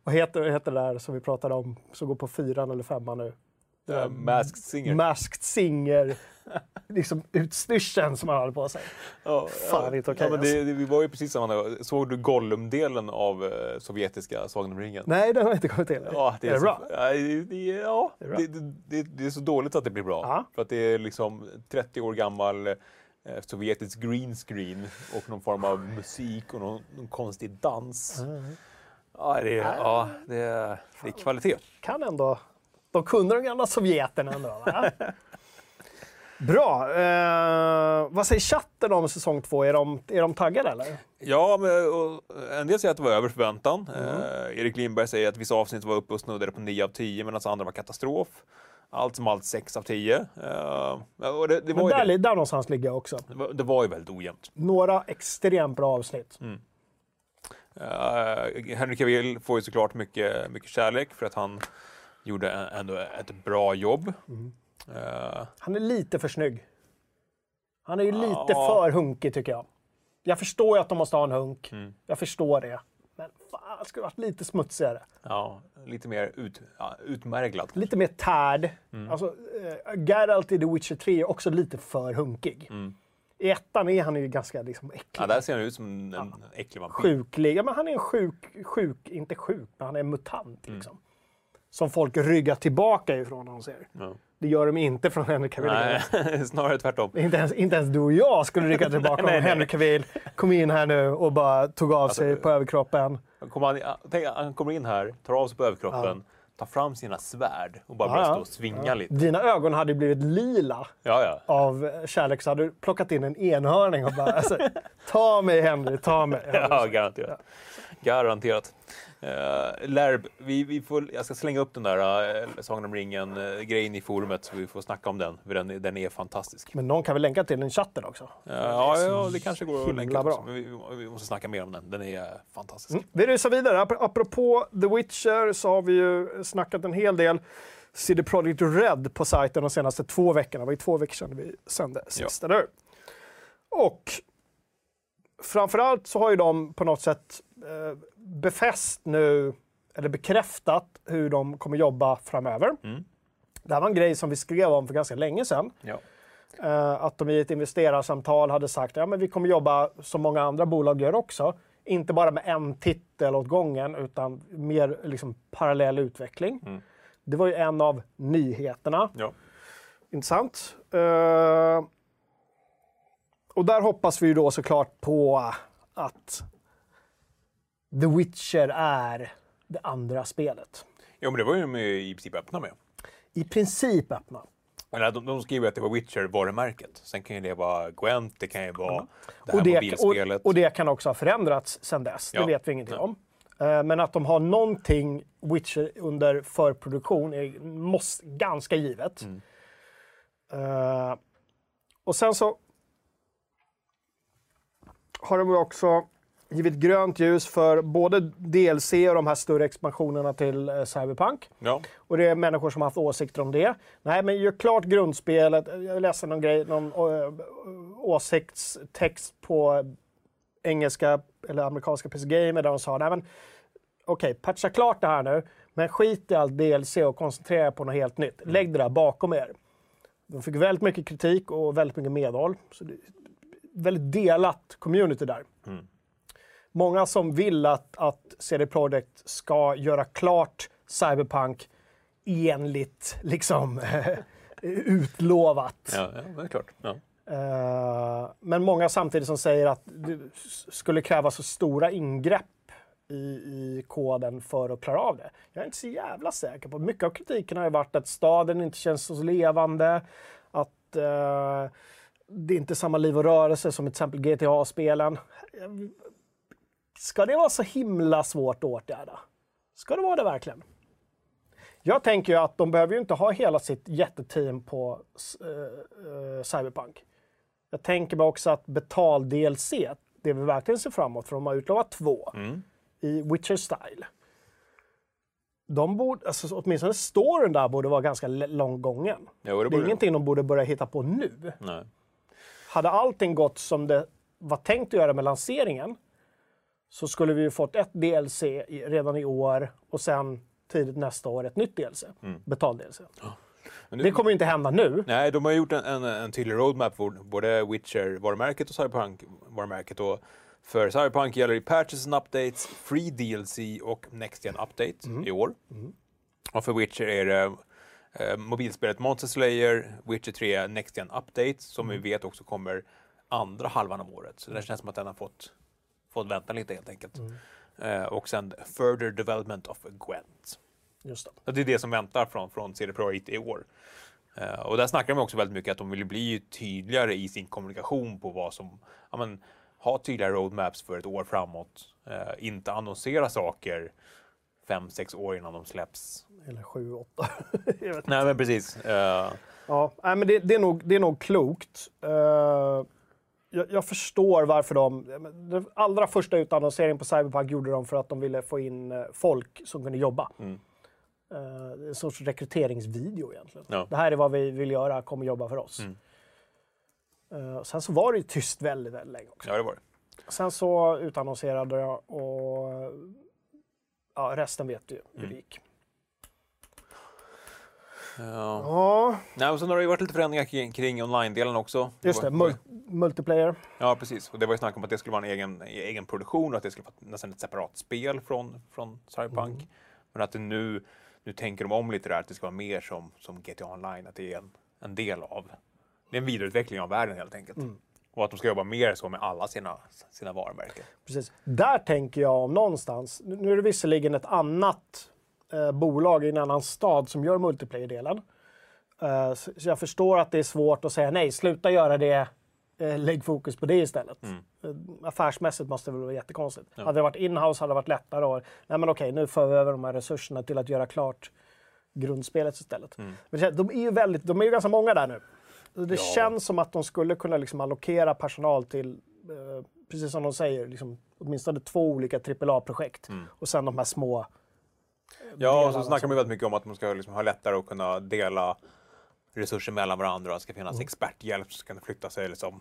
vad heter, vad heter det där som vi pratade om, som går på fyran eller femman nu? Uh, Masked Singer. Masked Singer, liksom utstyrseln som han hade på sig. ja, Fan, inte okej, ja, det, alltså. det, Vi var ju precis samma. Såg du Gollum-delen av eh, sovjetiska Sagan om ringen? Nej, den har jag inte kommit till. Ja, det är, är det så, bra? Ja, det, det, Det är så dåligt att det blir bra. Ja. För att det är liksom 30 år gammal eh, sovjetisk green screen och någon form av musik och någon, någon konstig dans. Ja, det, är, ja, det, är, det är kvalitet. Kan ändå... De kunde de gamla sovjeterna ändå. Va? Bra. Eh, vad säger chatten om säsong två? Är de, är de taggade eller? Ja, men, och en del säger att det var över förväntan. Mm. Eh, Erik Lindberg säger att vissa avsnitt var uppe och snuddade på 9 av 10 medan andra var katastrof. Allt som allt 6 av 10. Eh, och det, det, Men var ju, där, det, där någonstans ligger jag också. det, var, det var ju väldigt ojämnt. Några extremt bra avsnitt. Uh, Henry Cavill får ju såklart mycket, mycket kärlek för att han gjorde ändå ett bra jobb. Mm. Eh, Han är lite för snygg. Han är ju lite Ja. för hunkig tycker jag. Jag förstår ju att de måste ha en hunk. Mm. Jag förstår det. Men fan, det skulle varit lite smutsigare. ja, lite mer ut, ja, utmärglad. Lite mer tärd. Mm. Alltså, eh, Geralt i The Witcher 3 är också lite för hunkig. I ettan är han ju ganska liksom, äcklig. Ja, där ser han ut som en, en äcklig vampyr. Sjuklig. Ja, men han är en sjuk, sjuk, inte sjuk, men han är en mutant. Mm. Liksom. Som folk ryggar tillbaka ifrån när de ser. Ja. Det gör de inte från Henry Cavill. Nej, snarare tvärtom. Inte ens, inte ens du och jag skulle rygga tillbaka Nej, om nej. Henry Cavill kom in här nu och bara tog av sig på överkroppen. Kommer, han, tänk, han kommer in här, tar av sig på överkroppen, tar fram sina svärd och bara börjar Ja, ja. stå och svinga lite. Dina ögon hade blivit lila Ja, ja. av kärlek så hade du plockat in en enhörning och bara alltså, ta mig Henry, ta mig. Ja, garanterat. Garanterat. Uh, Lärb, vi, vi får, jag ska slänga upp den där uh, Sagan om ringen-grejen i forumet så vi får snacka om den, för den, den är fantastisk. Men någon kan väl länka till den i chatten också? Uh, ja, ja, det kanske går att länka bra. men vi, vi måste snacka mer om den. Den är uh, fantastisk. Mm. Vi rusar vidare. Ap- Apropå The Witcher så har vi ju snackat en hel del CD Projekt Red på sajten de senaste två veckorna. Det var ju två veckor sedan vi sände sist, eller hur? Och framförallt så har ju de på något sätt eh, befäst nu, eller bekräftat hur de kommer jobba framöver. Mm. Det här var en grej som vi skrev om för ganska länge sedan. Ja. Eh, att de i ett investerarsamtal hade sagt att ja, vi kommer jobba som många andra bolag gör också. Inte bara med en titel åt gången utan mer liksom, parallell utveckling. Mm. Det var ju en av nyheterna. Ja. Intressant. Eh, och där hoppas vi ju då såklart på att The Witcher är det andra spelet. Jo, men det var ju de i princip öppna med. I princip öppna. Eller de, de skriver att det var Witcher-varumärket. Sen kan ju det vara Gwent, det kan ju vara det här Och det, och, mobilspelet. och det kan också ha förändrats sedan dess. Ja. Det vet vi ingenting om. Eh, Men att de har någonting Witcher under förproduktion är måste, ganska givet. Mm. Eh, och sen så har de också givit grönt ljus för både DLC och de här större expansionerna till eh, Cyberpunk. Ja. Och det är människor som har haft åsikter om det. Nej, men gör klart grundspelet. Jag läste någon grej, någon ö, åsiktstext på engelska eller amerikanska PC Gamer där de sa nej, men okej, patcha klart det här nu, men skit i allt DLC och koncentrera er på något helt nytt. Lägg det där bakom er. De fick väldigt mycket kritik och väldigt mycket medhåll. Så väldigt delat community där. Många som vill att, att CD Projekt ska göra klart Cyberpunk enligt liksom utlovat. Ja, ja det är klart. Ja. Eh, men många samtidigt som säger att det skulle kräva så stora ingrepp i, i koden för att klara av det. Jag är inte så jävla säker på. Mycket av kritiken har ju varit att staden inte känns så levande, att eh, det är inte är samma liv och rörelse som till exempel GTA-spelen. Ska det vara så himla svårt att åtgärda? Ska det vara det verkligen? Jag tänker ju att de behöver ju inte ha hela sitt jätteteam på eh, eh, Cyberpunk. Jag tänker mig också att betal-DLC, det vi verkligen ser framåt, för de har utlovat två i Witcher-style. De borde, alltså, åtminstone storyn där borde vara ganska långt gången. Jo, det Det är ingenting de borde börja hitta på nu. Nej. Hade allting gått som det var tänkt att göra med lanseringen så skulle vi ju fått ett DLC redan i år och sen tidigt nästa år ett nytt DLC. Betal-DLC. Men nu- Det kommer ju inte hända nu. Nej, de har gjort en, en, en tydlig roadmap för både Witcher-varumärket och Cyberpunk-varumärket. Och för Cyberpunk gäller det patches and updates, free DLC och Next Gen Update i år. Och för Witcher är det eh, mobilspelet Monster Slayer, Witcher 3 Next Gen Update som vi vet också kommer andra halvan av året. Så det känns som att den har fått, fått vänta lite helt enkelt. Eh, och sen Further Development of Gwent. Just det. Det är det som väntar från, från CD Projekt i år. Eh, och där snackar de också väldigt mycket att de vill bli tydligare i sin kommunikation på vad som, ja men, ha tydliga roadmaps för ett år framåt. Eh, inte annonsera saker fem, sex år innan de släpps. Eller sju, åtta. Nej men precis. Eh, Ja, men det, det, är nog, det är nog klokt. Eh, jag, jag förstår varför de... Den allra första utannonseringen på Cyberpunk gjorde de för att de ville få in eh, folk som kunde jobba. Mm. Eh, en sorts rekryteringsvideo egentligen. Ja. Det här är vad vi vill göra, kom och jobba för oss. Mm. Eh, sen så var det ju tyst väldigt, väldigt länge också. ja det var det. Sen så utannonserade jag och ja, resten vet du ju hur Mm. det gick. Ja. Ja, Nej, och sen har det ju varit lite förändringar kring, kring online-delen också. just det. Mul- multiplayer. Ja, precis. Och det var ju snack om att det skulle vara en egen, egen produktion och att det skulle vara nästan ett separat spel från, från Cyberpunk. Mm. Men att det nu, nu tänker de om lite där, att det ska vara mer som, som GTA Online, att det är en, en del av, det är en vidareutveckling av världen helt enkelt. Mm. Och att de ska jobba mer så med alla sina, sina varumärken. Precis. Där tänker jag om någonstans, nu nu är det visserligen ett annat eh, bolag i en annan stad som gör multiplayer-delen. Eh, så, så jag förstår att det är svårt att säga nej, sluta göra det, eh, lägg fokus på det istället. Eh, affärsmässigt måste det väl vara jättekonstigt. Hade det varit inhouse hade det varit lättare att, nej men okej, nu för vi över de här resurserna till att göra klart grundspelet istället. Men det känns- de är ju väldigt, de är ju ganska många där nu. Det Ja. känns som att de skulle kunna liksom allokera personal till, eh, precis som de säger, liksom, åtminstone två olika AAA-projekt. Och sen de här små. Ja, och så snackar som- de ju väldigt mycket om att man ska liksom ha lättare att kunna dela resurser mellan varandra det ska finnas experthjälp som kan flytta sig liksom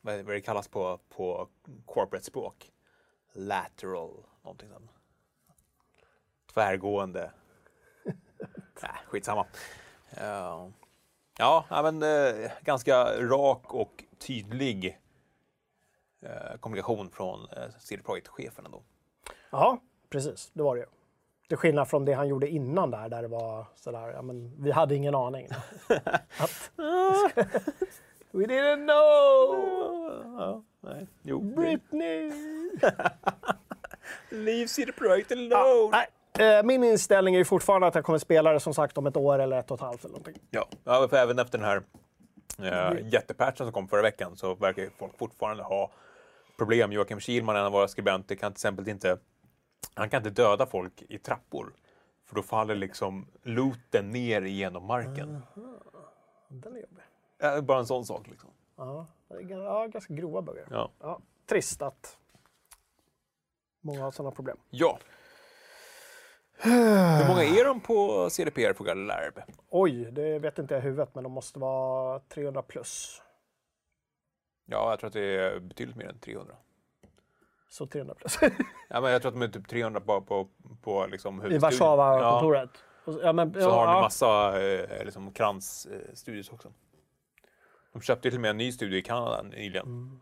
vad det kallas på, på corporate språk? Lateral, någonting sånt. Tvärgående. Nej, skitsamma. Ja, ja men eh, ganska rak och tydlig eh, kommunikation från eh, CD Projekt-chefen ändå. Ja, precis. Det var det ju. Till skillnad från det han gjorde innan där, där det var sådär, ja men vi hade ingen aning. Att, We didn't know! Nej. Jo, Britney! Leave CD Projekt alone! Nej. Eh, Min inställning är ju fortfarande att jag kommer spela det som sagt om ett år eller ett och ett halvt eller någonting. Ja, ja för även efter den här uh, jättepatchen som kom förra veckan så verkar folk fortfarande ha problem. Joakim Kihlman, en av våra skribenter, kan till exempel inte, han kan inte döda folk i trappor. För då faller liksom looten ner genom marken. Den är jobbig. Ja, bara en sån sak liksom. Ja, det är ga- ja, ganska grova buggar. Ja. Ja, trist att många har sådana problem. ja. Hur många är de på CDPR på Galerb? Oj, det vet inte jag i huvudet, men de måste vara 300 plus. Ja, jag tror att det är betydligt mer än 300. Så 300 plus. Ja, men jag tror att de är typ 300 på, på, på liksom I. Warszawa-kontoret. Och- Ja, men, Så ja, har de ja. massa eh, liksom, kransstudios också. De köpte till och med en ny studio i Kanada nyligen. Mm.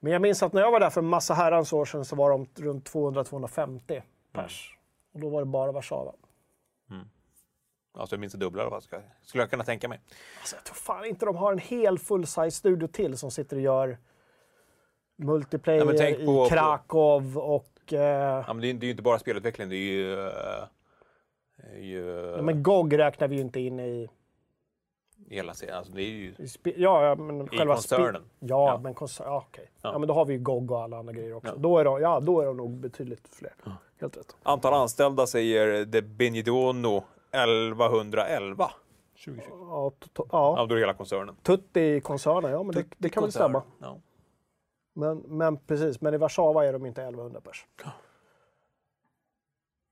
Men jag minns att när jag var där för en massa herrans år sedan så var de runt 200-250 pers. Och då var det bara Warszawa. Alltså minst det dubbla ska- skulle jag kunna tänka mig. Alltså, jag tror fan inte de har en hel full-size studio till som sitter och gör multiplayer Ja, på- i Krakow och... Eh, Ja, men det, är, det är ju inte bara spelutveckling, det är ju... eh, ju ja, men GOG räknar vi ju inte in i... hela serien. Alltså, det är ju ja, men i själva koncernen. Ja, Ja. men koncern... Ja, okej. Ja. Ja. men då har vi ju GOG och alla andra grejer också. Ja. Då, är de, ja, då är de nog betydligt fler. Helt rätt. Antal anställda säger De Benidorno 1111. 2020. Ja, ja. Ja, då är det hela koncernen. Tutti i koncernen, ja men det, det kan väl stämma. Men, men precis, men i Warszawa är de inte 1100 pers.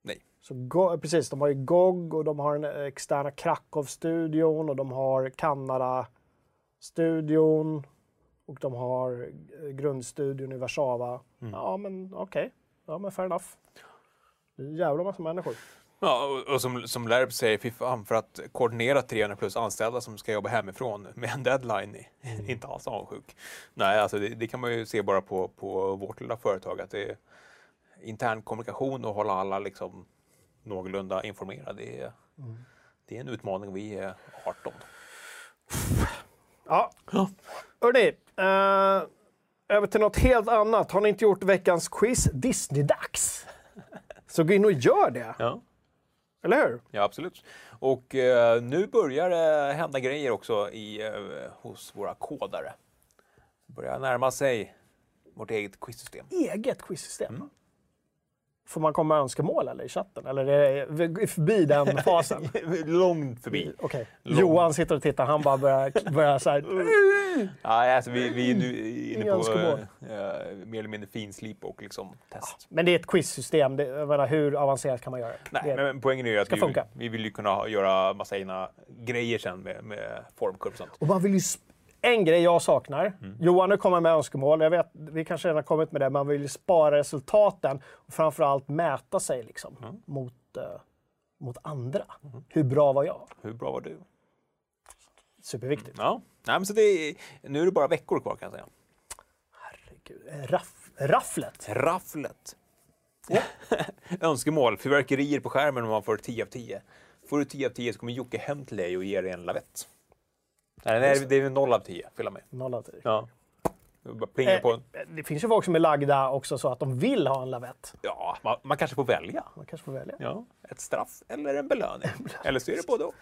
Nej. Så Go- precis, de har ju GOG och de har den externa Krakow-studion och de har Kanada-studion och de har eh, grundstudion i Warszawa. Mm. Ja, men okej. Ja, men fair enough. Det är en jävla massa människor. Ja, och, som, som Lerb säger, fy fan, för att koordinera 300 plus anställda som ska jobba hemifrån med en deadline, är inte alls avundsjuk. Nej, alltså det, det kan man ju se bara på, på vårt lilla företag, att det är intern kommunikation och hålla alla liksom någorlunda informerade. Det är, det är en utmaning vi är 18. Ja. Hörni, eh, över till något helt annat. Har ni inte gjort veckans quiz Disney-dags? Så gå in och gör det, Ja. Eller hur? Ja, absolut. Och eh, nu börjar det hända grejer också i, eh, hos våra kodare. Det börjar närma sig vårt eget quizsystem. Eget quizsystem. Får man komma med önskemål eller i chatten? Eller är vi förbi den fasen? Långt förbi. Okej. Lång. Johan sitter och tittar, han bara börjar, börjar så här. Ja, alltså, vi, vi är nu inne på eh, mer eller mindre finslip och liksom test. Men det är ett quizsystem, det, jag menar, hur avancerat kan man göra det? Nej, det? men poängen är ju att vi, vi vill ju kunna göra massa egna grejer sen med, med formkurv och sånt. Och man vill ju en grej jag saknar, Mm. Johan nu kommer med önskemål, jag vet, vi kanske redan har kommit med det, man vill ju spara resultaten och framförallt mäta sig liksom, Mm. mot, eh, mot andra. Hur bra var jag? Hur bra var du? Superviktigt. Ja, Nej, men så det är, nu är det bara veckor kvar kan jag säga. Herregud. Eh, Raff, rafflet. Rafflet. Önskemål, fyrverkerier på skärmen om man får 10 av 10. Får du 10 av 10 så kommer Jocke hem till dig och ger dig en lavett. Nej, nej det är 0 av 10, fylla med. Noll av tio. Ja. Du bara plingar Eh, på. Det finns ju folk som är lagda också så att de vill ha en lavett. Ja, man, man kanske får välja. Man kanske får välja. Ja, ett straff eller en belöning. eller så är det både och.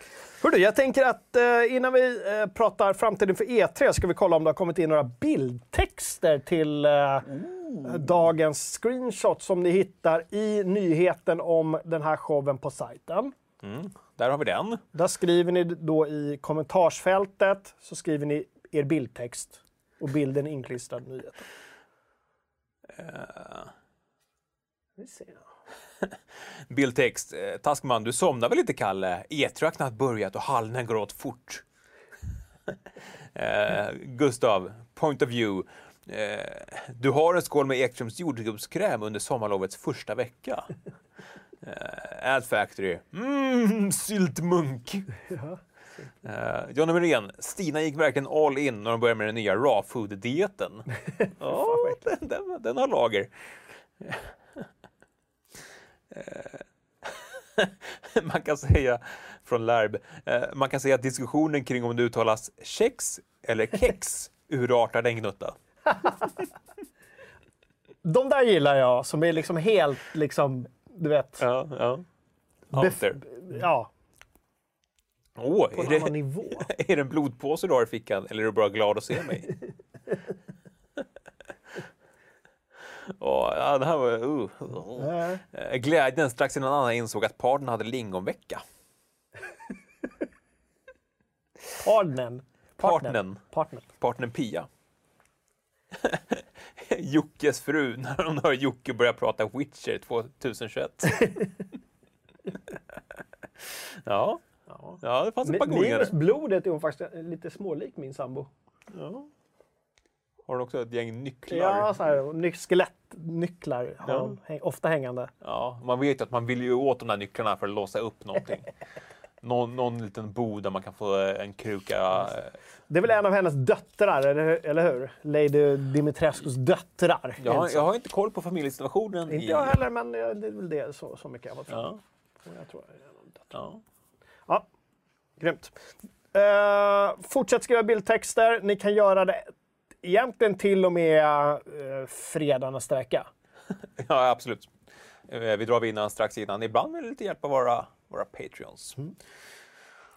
Hördu, jag tänker att eh, innan vi eh, pratar framtiden för E3 ska vi kolla om det har kommit in några bildtexter till eh, dagens screenshot som ni hittar i nyheten om den här showen på sajten. Mm, där har vi den. Där skriver ni då i kommentarsfältet så skriver ni er bildtext och bilden inklistrad i nyheten. Uh, Vi ser. bildtext. Eh, Taskman, du somnar väl inte Kalle? E3 har börjat och hallen går åt fort. Eh, Gustav, point of view. Eh, du har en skål med Ekströms jordgubbskräm under sommarlovets första vecka. Eh, Ad Factory. Mm, syltmunk. Eh, Johnny Merén, Stina gick verkligen all in när de började med den nya raw food-dieten. ja, den, den, den har lager. man kan säga från Lärb, eh, man kan säga att diskussionen kring om det uttalas kex eller kex urartade en gnutta. De där gillar jag som är liksom helt liksom, du vet, Ja, ja. Out there. ja, Åh, på är, en annan det, nivå. är det en blodpåse du har i fickan eller är du bara glad att se mig? Åh, ja, det här var... Uh, uh. Glädjen strax innan Anna insåg att partnern hade lingonvecka. Partnern. Partnern. Partnern. Partnern Pia. Jockes fru, när hon hör Jocke börja prata Witcher 2021. ja, Ja. det fanns ett par Minus godingar. blodet är hon faktiskt lite smålik min sambo. Ja. Har de också ett gäng nycklar? Ja, så här, ny, skelettnycklar har Ja. häng, ofta hängande. Ja, man vet ju att man vill ju åt de där nycklarna för att låsa upp någonting. Någon, någon liten bod där man kan få eh, en kruka. eh, Det är väl en av hennes döttrar, eller, eller hur? Lady Dimitrescus döttrar. Jag, har- jag har inte koll på familjesituationen. Inte i... jag heller, men eh, det är väl det så, så mycket jag har fått Ja, Jag tror döttrar. ja. Ja, grymt. Uh, fortsätt skriva bildtexter. Ni kan göra det egentligen till och med uh, fredag nästa vecka. ja, absolut. Vi drar vinnaren strax innan. Ibland med lite hjälp av våra, våra Patreons.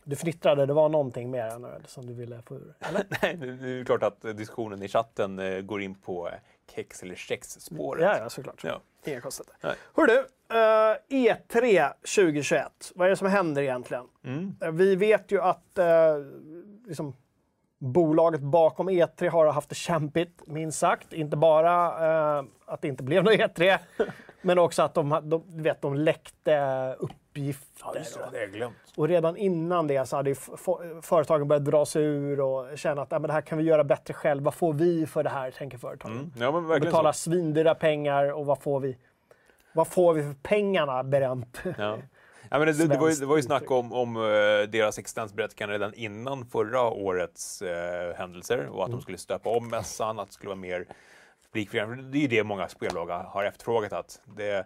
Du fnittrade, det var någonting mer än öl som du ville få ur. Eller? Nej, det är klart att diskussionen i chatten eh, går in på eh, kex eller kex-spåret. Ja, ja, såklart. Ja. Inga konstigheter. Hör du, eh, E3 2021. Vad är det som händer egentligen? Mm. Eh, Vi vet ju att eh, liksom, bolaget bakom E3 har haft det kämpigt, minst sagt. Inte bara eh, att det inte blev något E3, men också att de, de, vet, de läckte uppgifter. och- det jag glömt. och redan innan det så hade företagen börjat dra sig ur och känna att "Ja, men det här kan vi göra bättre själv. Vad får vi för det här, tänker företagen. Mm. Ja, men Betalar så. svindyra pengar och vad får vi? Vad får vi för pengarna, Berent? Ja. Ja, men det, det, det, var ju, det var ju snack om, om eh, deras existensberättigande redan innan förra årets eh, händelser och att Mm. de skulle stöpa om mässan, att det skulle vara mer publikfriande. Det är ju det många spelbolag har efterfrågat. Att det,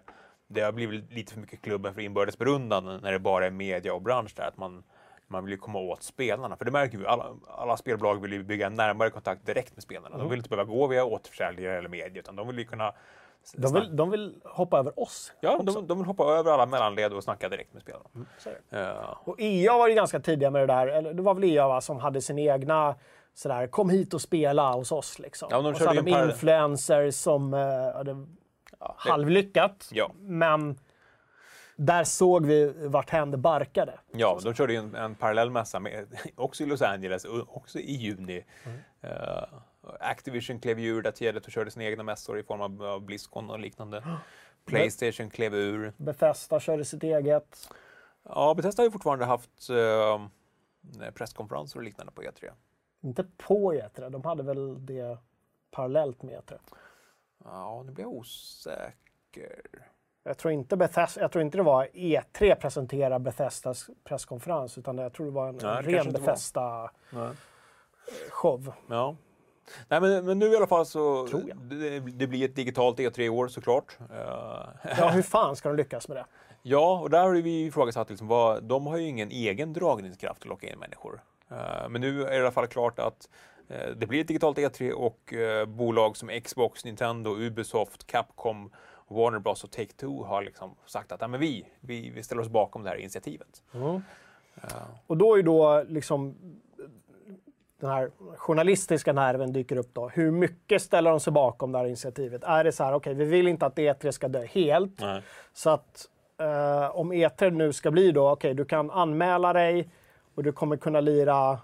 det har blivit lite för mycket klubben för inbördes beundran när det bara är media och bransch där. Att man, man vill ju komma åt spelarna. För det märker vi, alla, alla spelbolag vill ju bygga en närmare kontakt direkt med spelarna. Mm. De vill inte behöva gå via återförsäljare eller media, utan de vill ju kunna De vill, de vill hoppa över oss. Ja, de, de vill hoppa över alla mellanled och snacka direkt med spelarna. Det. Ja. Och EA var ju ganska tidiga med det där. Eller det var väl EA va, som hade sin egna sådär, kom hit och spela hos oss liksom. Ja, de och så hade de influencers som uh, Ja, halvlyckat. Ja. Men där såg vi varthän det barkade. Ja, de körde ju en, en parallell mässa med, också i Los Angeles, också i juni. Eh, Activision klev ur det tidigt och körde sina egna mässor i form av, av Blizzcon och liknande. Playstation klev ur. Bethesda körde sitt eget. Ja, Bethesda har ju fortfarande haft eh, presskonferenser och liknande på E E3. Inte på E3, de hade väl det parallellt med E3. Ja, nu blir jag osäker. Jag tror inte, Bethesda, jag tror inte det var E3 presenterar Bethesdas presskonferens, utan jag tror det var en Nej, ren. Bethesda-show. Ja. Nej, men, men nu i alla fall så Tror jag. det, det blir ett digitalt E3 i år såklart. Eh, Ja, hur fan ska de lyckas med det? Ja, och där har vi ifrågasatt liksom vad, de har ju ingen egen dragningskraft att locka in människor. Eh, men nu är det i alla fall klart att det blir ett digitalt E3 och eh, bolag som Xbox, Nintendo, Ubisoft, Capcom, Warner Bros och Take-Two har liksom sagt att ja, men vi, vi, vi ställer oss bakom det här initiativet. Och då är ju då liksom den här journalistiska nerven dyker upp då. Hur mycket ställer de sig bakom det här initiativet? Är det så här, okej, vi vill inte att E3 ska dö helt. Nej. Så att eh, om E3 nu ska bli då, okej, du kan anmäla dig och du kommer kunna lira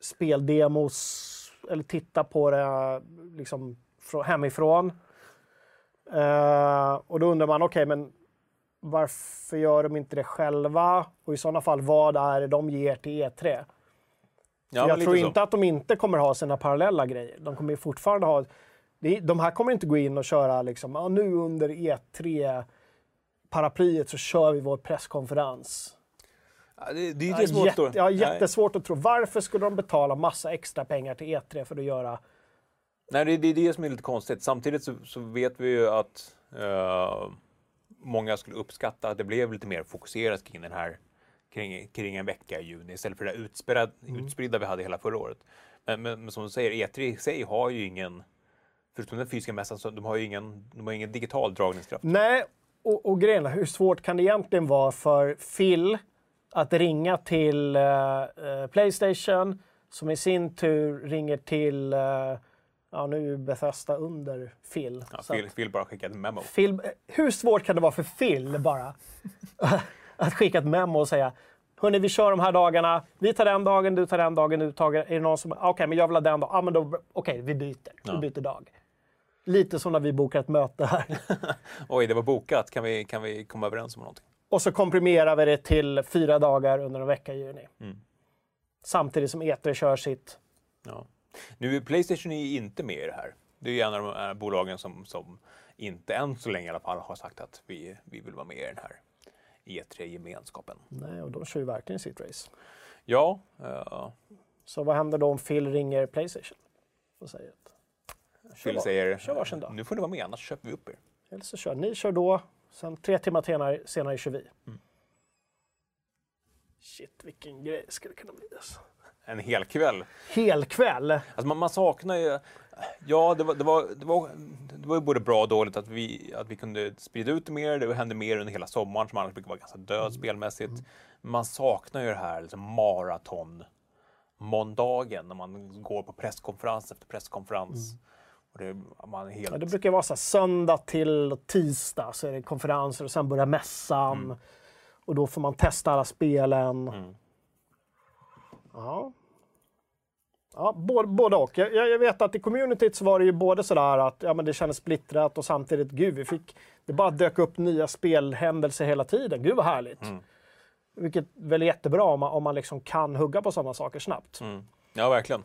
speldemos eller titta på det liksom frå- hemifrån. Eh, och då undrar man, okej, men varför gör de inte det själva? Och i sådana fall, vad är det de ger till E3? Ja, jag tror så. inte att de inte kommer ha sina parallella grejer. De kommer fortfarande ha... De här kommer inte gå in och köra liksom, ja, nu under E3-paraplyet så kör vi vår presskonferens. Ja, det, det är som jätte, ja, Nej. jättesvårt att tro. Varför skulle de betala massa extra pengar till E3 för att göra... Nej, det, det är det som är lite konstigt. Samtidigt så, så vet vi ju att eh, många skulle uppskatta att det blev lite mer fokuserat kring den här kring, kring en vecka i juni istället för det utspridda, Mm. utspridda vi hade hela förra året. Men, men, men som du säger, E3 i sig har ju ingen, förutom den fysiska mässan, så de har ju ingen, de har ingen digital dragningskraft. Nej, och, och grejen hur svårt kan det egentligen vara för Phil att ringa till eh, eh, Playstation som i sin tur ringer till... eh, ja, nu är Bethesda under Phil. Ja, Phil, att Phil bara skickat en memo. Phil, hur svårt kan det vara för Phil bara att skicka ett memo och säga Hörni, vi kör de här dagarna. Vi tar den dagen, du tar den dagen, du tar... Är det någon som... Okej, men jag vill ha den dagen. Men då... Okej, vi byter. Vi Ja. byter dag. Lite som när vi bokar ett möte här. Oj, det var bokat. Kan vi, kan vi komma överens om någonting? Och så komprimerar vi det till fyra dagar under en vecka i juni. Mm. Samtidigt som E3 kör sitt Ja. Nu, Playstation är inte med i det här. Det är ju en av de här bolagen som, som inte än så länge i alla fall har sagt att vi, vi vill vara med i den här E3-gemenskapen. Nej, och de kör ju verkligen sitt race. Ja, eh, Så vad händer då om Phil ringer Playstation? Och säger att, Phil var- säger Kör varsin dag. nu får ni vara med annars köper vi upp er. Eller så kör ni kör då, sen tre timmar senare, senare kör vi. Mm. Shit, vilken grej det skulle kunna bli. Alltså. En hel kväll. Helkväll! Alltså man, man saknar ju... Ja, det var, det, var, det, var, det var ju både bra och dåligt att vi, att vi kunde sprida ut det mer. Det hände mer under hela sommaren som annars brukar vara ganska död spelmässigt. Man saknar ju det här liksom maraton måndagen när man går på presskonferens efter presskonferens. Och det, man helt... Ja, det brukar vara så här, söndag till tisdag så är det konferenser och sen börjar mässan. Mm. Och då får man testa alla spelen. Mm. Ja. Ja, både, både och. Jag, jag vet att i communityt så var det ju både sådär att ja, men det kändes splittrat och samtidigt, gud, vi fick, det bara dök upp nya spelhändelser hela tiden. Gud vad härligt. Mm. Vilket väl är jättebra om man, om man liksom kan hugga på sådana saker snabbt. Mm. Ja, verkligen.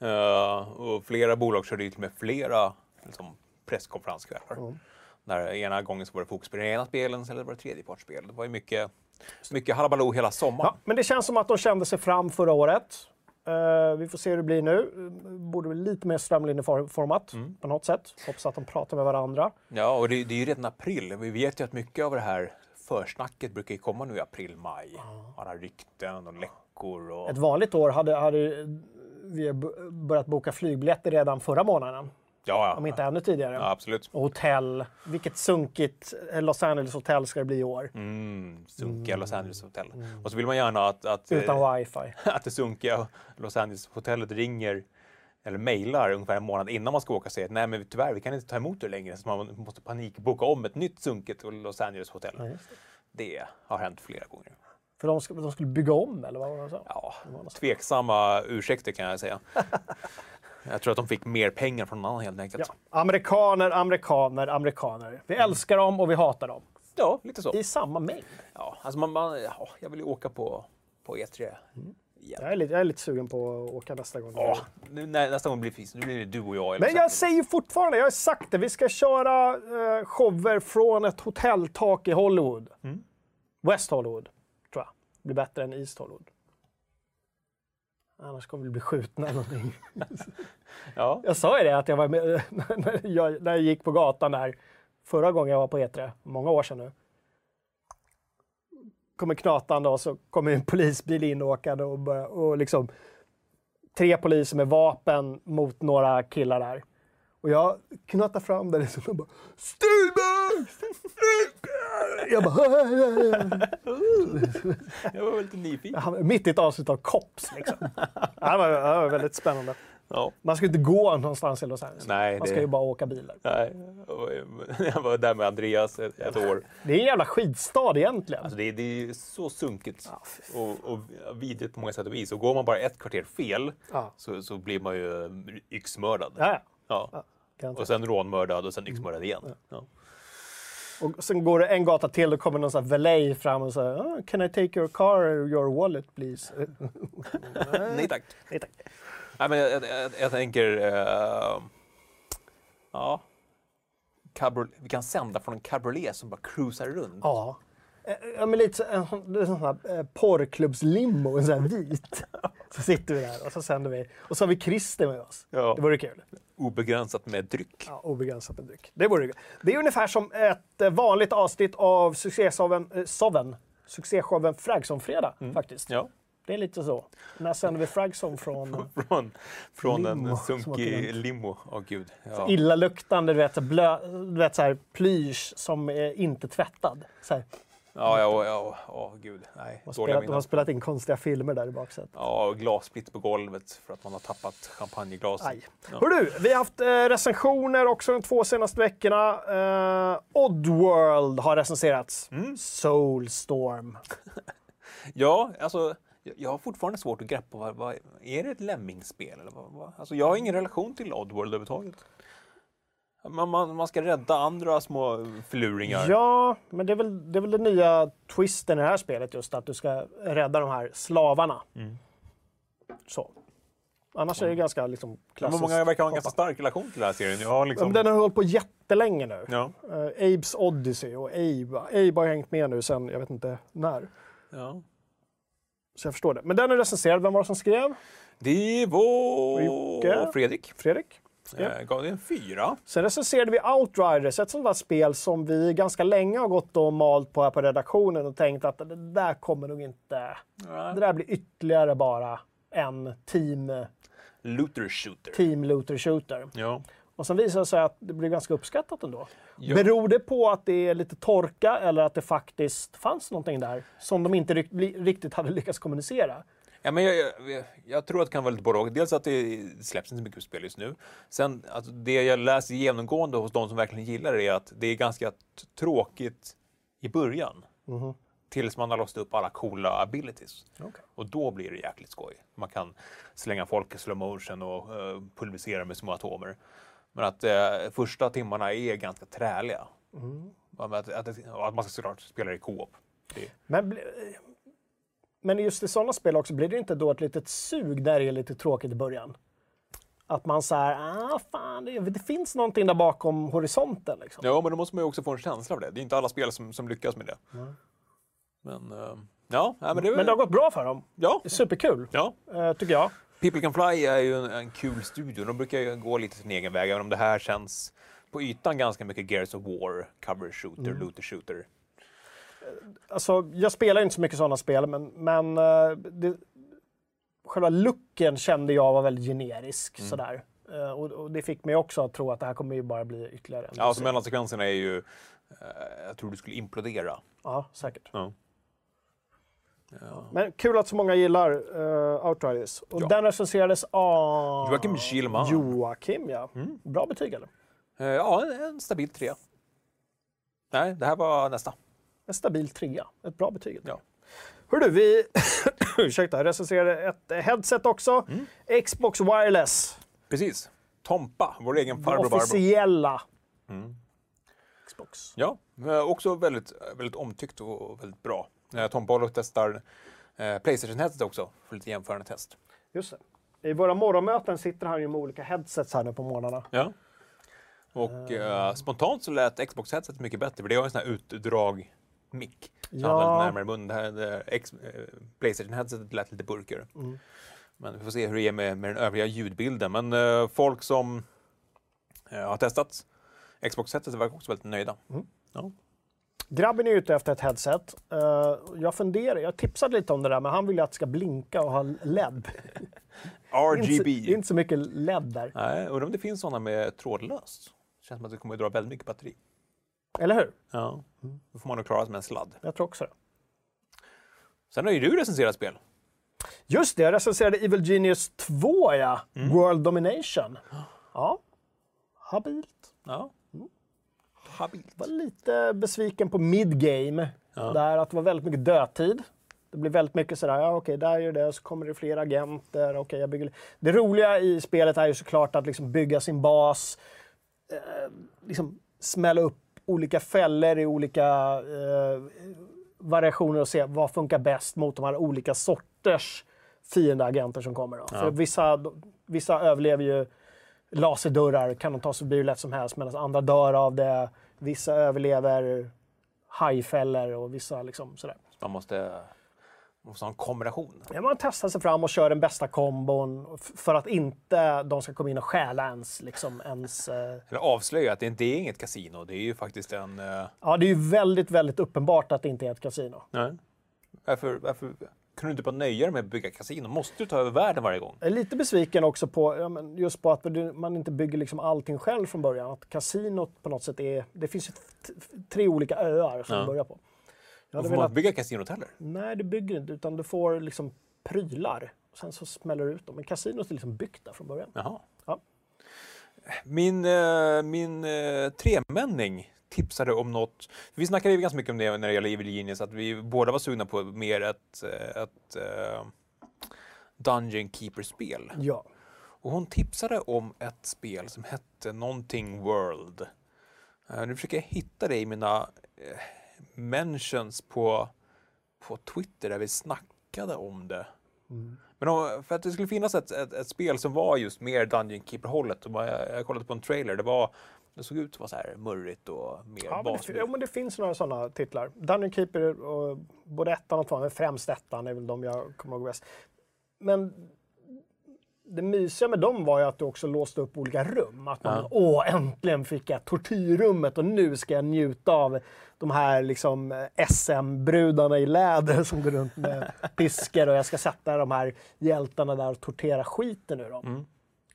Eh, och flera bolag körde ju till och med flera liksom, presskonferenskvällar. Mm. Där ena gången så var det fokus på den ena spelen, eller var det tredjepartsspel. Det var ju mycket, mycket halabaloo hela sommaren. Ja, men det känns som att de kände sig fram förra året. Eh, vi får se hur det blir nu. Borde bli lite mer strömlinjeformat Mm. på något sätt. Hoppas att de pratar med varandra. Ja, och det, det är ju redan april. Vi vet ju att mycket av det här försnacket brukar ju komma nu i april, maj. Alla rykten och läckor och... Ett vanligt år hade, hade vi börjat boka flygbiljetter redan förra månaden. Ja, ja. Om inte ännu tidigare. ja absolut. Och hotell. Vilket sunkigt Los Angeles hotell ska det bli i år. Mm, sunkiga Los Angeles hotell. Och så vill man gärna att, att, eh, Utan wifi. att det sunkiga Los Angeles hotellet ringer eller mejlar ungefär en månad innan man ska åka och säger att nej men tyvärr, vi kan inte ta emot er längre. Så man måste panikboka om ett nytt sunket Los Angeles hotell. Ja, det. Det har hänt flera gånger. För de, de skulle bygga om eller vad var det de sa? Ja, tveksamma ursäkter kan jag säga. Jag tror att de fick mer pengar från någon annan helt enkelt. Ja. Amerikaner, amerikaner, amerikaner. Vi älskar dem och vi hatar dem. Ja, lite så. I samma mängd. Ja, alltså man, man, ja, jag vill ju åka på, på E3 igen. Jag är, lite, jag är lite sugen på att åka nästa gång. Ja, nu, nä, nästa gång blir det. Nu blir det du och jag. eller Men så. jag säger fortfarande, jag har sagt det, vi ska köra eh, shower från ett hotelltak i Hollywood. Mm. West Hollywood, blir bättre än East Hollywood. Annars kommer vi bli skjutna eller någonting. Ja. Jag sa ju det att jag var med, när, jag, när jag gick på gatan där förra gången jag var på E3, många år sedan nu. Kommer knatande och så kommer en polisbil inåkande och, börjar, och liksom tre poliser med vapen mot några killar där. Och jag knatar fram där liksom och bara Stilberg! Jag bara... Jag var lite nyfiken. Han- Mitt i ett avsnitt av Cops liksom. Det var, det var väldigt spännande. Ja. Man ska inte gå någonstans i Los Angeles. Nej, Man ska det- ju bara åka bilar. Nej, jag var där med Andreas ett, ett år. Det är en jävla skitstad egentligen. Alltså det, det är så sunkigt Ja, och, och vidrigt på många sätt och vis. Och går man bara ett kvarter fel Ja. så, så blir man ju yxmördad. Ja. ja. Garanterat. Och sen rånmördad och sen yxmördad igen. Ja. Och sen går det en gata till och kommer någon sån här valet fram och säger oh, “Can I take your car or your wallet please?” Nej tack. Nej, tack. Nej, men jag, jag, jag, tänker... eh, ja. Cabriolet, vi kan sända från en cabriolet som bara cruisar runt. Ja. Eh, Ja, men lite en, sån här eh, porrklubbslimo, en sån här vit. Så sitter vi där och så sänder vi. Och så har vi Christer med oss. Ja. Det vore kul. Obegränsat med dryck. Ja, obegränsat med dryck. Det vore kul. Det är ungefär som ett eh, vanligt avsnitt av succéshowen, eh, Soven. Succéshowen Fragson-fredag faktiskt. Ja. Det är lite så. När sänder vi Fragson från Från, från Limo, en sunkig limo. Åh gud. Ja. illaluktande, du vet, blö, du vet så här, plysch som är inte tvättad. Så här. Ja, ja, ja, ja, gud. Nej, De, har spelat, de har spelat in konstiga filmer där i baksätet. Ja, och glassplitt på golvet för att man har tappat champagneglas. Aj. Ja. Hör du, vi har haft eh, recensioner också de två senaste veckorna. Eh, Oddworld har recenserats. Mm. Soulstorm. Ja, alltså jag- jag har fortfarande svårt att greppa vad, vad är det ett Lemmingspel eller vad, vad? Alltså jag har ingen relation till Oddworld överhuvudtaget. Man, man, man ska rädda andra små förluringar. Ja, men det är, väl, det är väl den nya twisten i det här spelet just att du ska rädda de här slavarna. Mm. Så. Annars är det ganska liksom, Men klassiskt. många verkar ha en ganska stark relation till den här serien. Jag liksom... Den har hållit på jättelänge nu. Ja. Eh, Abes Odyssey och Abe. Abe har hängt med nu sen, jag vet inte när. ja. Så jag förstår det. Men den är recenserad. Vem var det som skrev? Det var. Fredrik. Fredrik? Ja. Eh, gav det en fyra. Sen recenserade vi Outriders, ett sånt där spel som vi ganska länge har gått och malt på här på redaktionen och tänkt att det där kommer nog inte... Det där blir ytterligare bara en team, Looter Shooter. team looter shooter. Ja. Och sen visade det sig att det blev ganska uppskattat ändå. Ja. Beror det på att det är lite torka eller att det faktiskt fanns någonting där som de inte riktigt hade lyckats kommunicera? Ja, men jag, jag, jag tror att det kan vara lite både och. Dels att det släpps inte så mycket spel just nu. Sen att det jag läser genomgående hos de som verkligen gillar det är att det är ganska tråkigt i början. Tills man har låst upp alla coola abilities. Och då blir det jäkligt skoj. Man kan slänga folk i slow motion och uh, pulverisera med små atomer. Men att eh, första timmarna är ganska träliga. Men Att, att, och att man ska såklart spela i co-op. Men, men just i sådana spel också, blir det inte då ett litet sug där det är lite tråkigt i början? Att man säger, ah fan, det, det finns någonting där bakom horisonten. Liksom. Ja, men då måste man ju också få en känsla av det. Det är inte alla spel som, som lyckas med det. Men eh, ja, men det, Men det har gått bra för dem. ja, Det är superkul, ja. eh, tycker jag. People Can Fly är ju en, en kul studio. De brukar ju gå lite sin egen väg, även om det här känns på ytan ganska mycket Gears of War, cover shooter, looter shooter. Alltså, jag spelar inte så mycket sådana spel, men, men eh, det, själva looken kände jag var väldigt generisk. Mm. Sådär. Eh, och, och det fick mig också att tro att det här kommer ju bara bli ytterligare en. Ja, alltså mellansekvenserna är ju... eh, jag tror du skulle implodera. Ja, säkert. Ja. Men kul att så många gillar uh, Outriders. Och Ja. den recenserades av... Joakim Kihlman. Joakim, ja. Bra betyg eller? Eh, ja, en, en stabil trea. Nej, det här var nästa. En stabil trea. Ett bra betyg. Ja. Hördu, vi ursäkta, recenserade ett headset också. Mm. Xbox Wireless. Precis. Tompa, vår egen farbror. Officiella Mm. Xbox. Ja, eh, också väldigt, väldigt omtyckt och väldigt bra. Eh, Tompa håller och testar eh, Playstation-headset också för lite jämförande test. Just det. I våra morgonmöten sitter han ju med olika headsets här nu på morgnarna. Ja. Och eh, spontant så lät Xbox-headsetet mycket bättre, för det har en sån här utdrag mick. Så Ja. han var lite närmare munnen. Det här eh, Playstation-headsetet lät lite burkigare. Mm. Men vi får se hur det är med, med den övriga ljudbilden. Men eh, folk som eh, har testat Xbox-headsetet verkar också väldigt nöjda. Mm. Ja. Grabben är ute efter ett headset. Eh, jag funderar, jag tipsade lite om det där, men han vill ju att det ska blinka och ha LED. Inte, RGB. det är inte så mycket LED där. Nej, undrar om det finns sådana med trådlöst. Känns som att det kommer att dra väldigt mycket batteri. Eller hur? Ja. Då får man nog klara sig med en sladd. Jag tror också det. Sen har ju du recenserat spel. Just det, jag recenserade Evil Genius 2, ja. Mm. World Domination. Ja, habilt. Ja. Habilt. var lite besviken på midgame. Där att det var väldigt mycket dödtid. Det blir väldigt mycket sådär, ja okej, där gör det, så kommer det fler agenter, okej, jag bygger... Det roliga i spelet är ju såklart att liksom bygga sin bas, eh, liksom smälla upp olika fällor i olika eh, variationer och se vad funkar bäst mot de här olika sorters fiendeagenter som kommer. Då. För vissa, vissa överlever ju laserdörrar, kan de ta sig förbi hur lätt som helst, medan andra dör av det. Vissa överlever hajfällor och vissa liksom sådär. Man måste, måste ha en kombination. Ja, man testar sig fram och kör den bästa kombon för att inte de ska komma in och stjäla ens, liksom, ens eh... Eller avslöja att det inte är inget kasino. Det är ju faktiskt en... eh, Ja, det är ju väldigt, väldigt uppenbart att det inte är ett kasino. nej. Varför, varför kan du inte bara nöja dig med att bygga kasino? Måste du ta över världen varje gång? Jag är lite besviken också på ja, just på att man inte bygger liksom allting själv från början. Att kasinot på något sätt är... Det finns ju tre olika öar som Ja. du börjar på. Jag hade får man velat, bygga kasinot heller. nej, du bygger inte, utan du får liksom prylar. Sen så smäller du ut dem. Men kasinot är liksom byggt där från början. Jaha. Ja. Min, eh, min eh, tremänning tipsade om något. Vi snackade ju ganska mycket om det när det gäller Evil Genius, att vi båda var sugna på mer ett, eh, ett eh, Dungeon Keeper-spel. Ja. Och hon tipsade om ett spel som hette någonting World. Eh, nu försöker jag hitta det i mina eh, mentions på, på Twitter där vi snackade om det. Men om, för att det skulle finnas ett, ett, ett spel som var just mer Dungeon Keeper-hållet. Jag, jag kollade på en trailer. Det, var, det såg ut att vara så här murrigt och mer Ja, men det, ja, men det finns några sådana titlar. Dungeon Keeper, och både ettan och tvåan, men främst ettan är väl de jag kommer ihåg bäst. Men det mysiga med dem var ju att du också låste upp olika rum. Att man, Ja. åh, äntligen fick jag tortyrrummet och nu ska jag njuta av de här liksom SM-brudarna i läder som går runt med piskor och jag ska sätta de här hjältarna där och tortera skiten ur dem. Mm.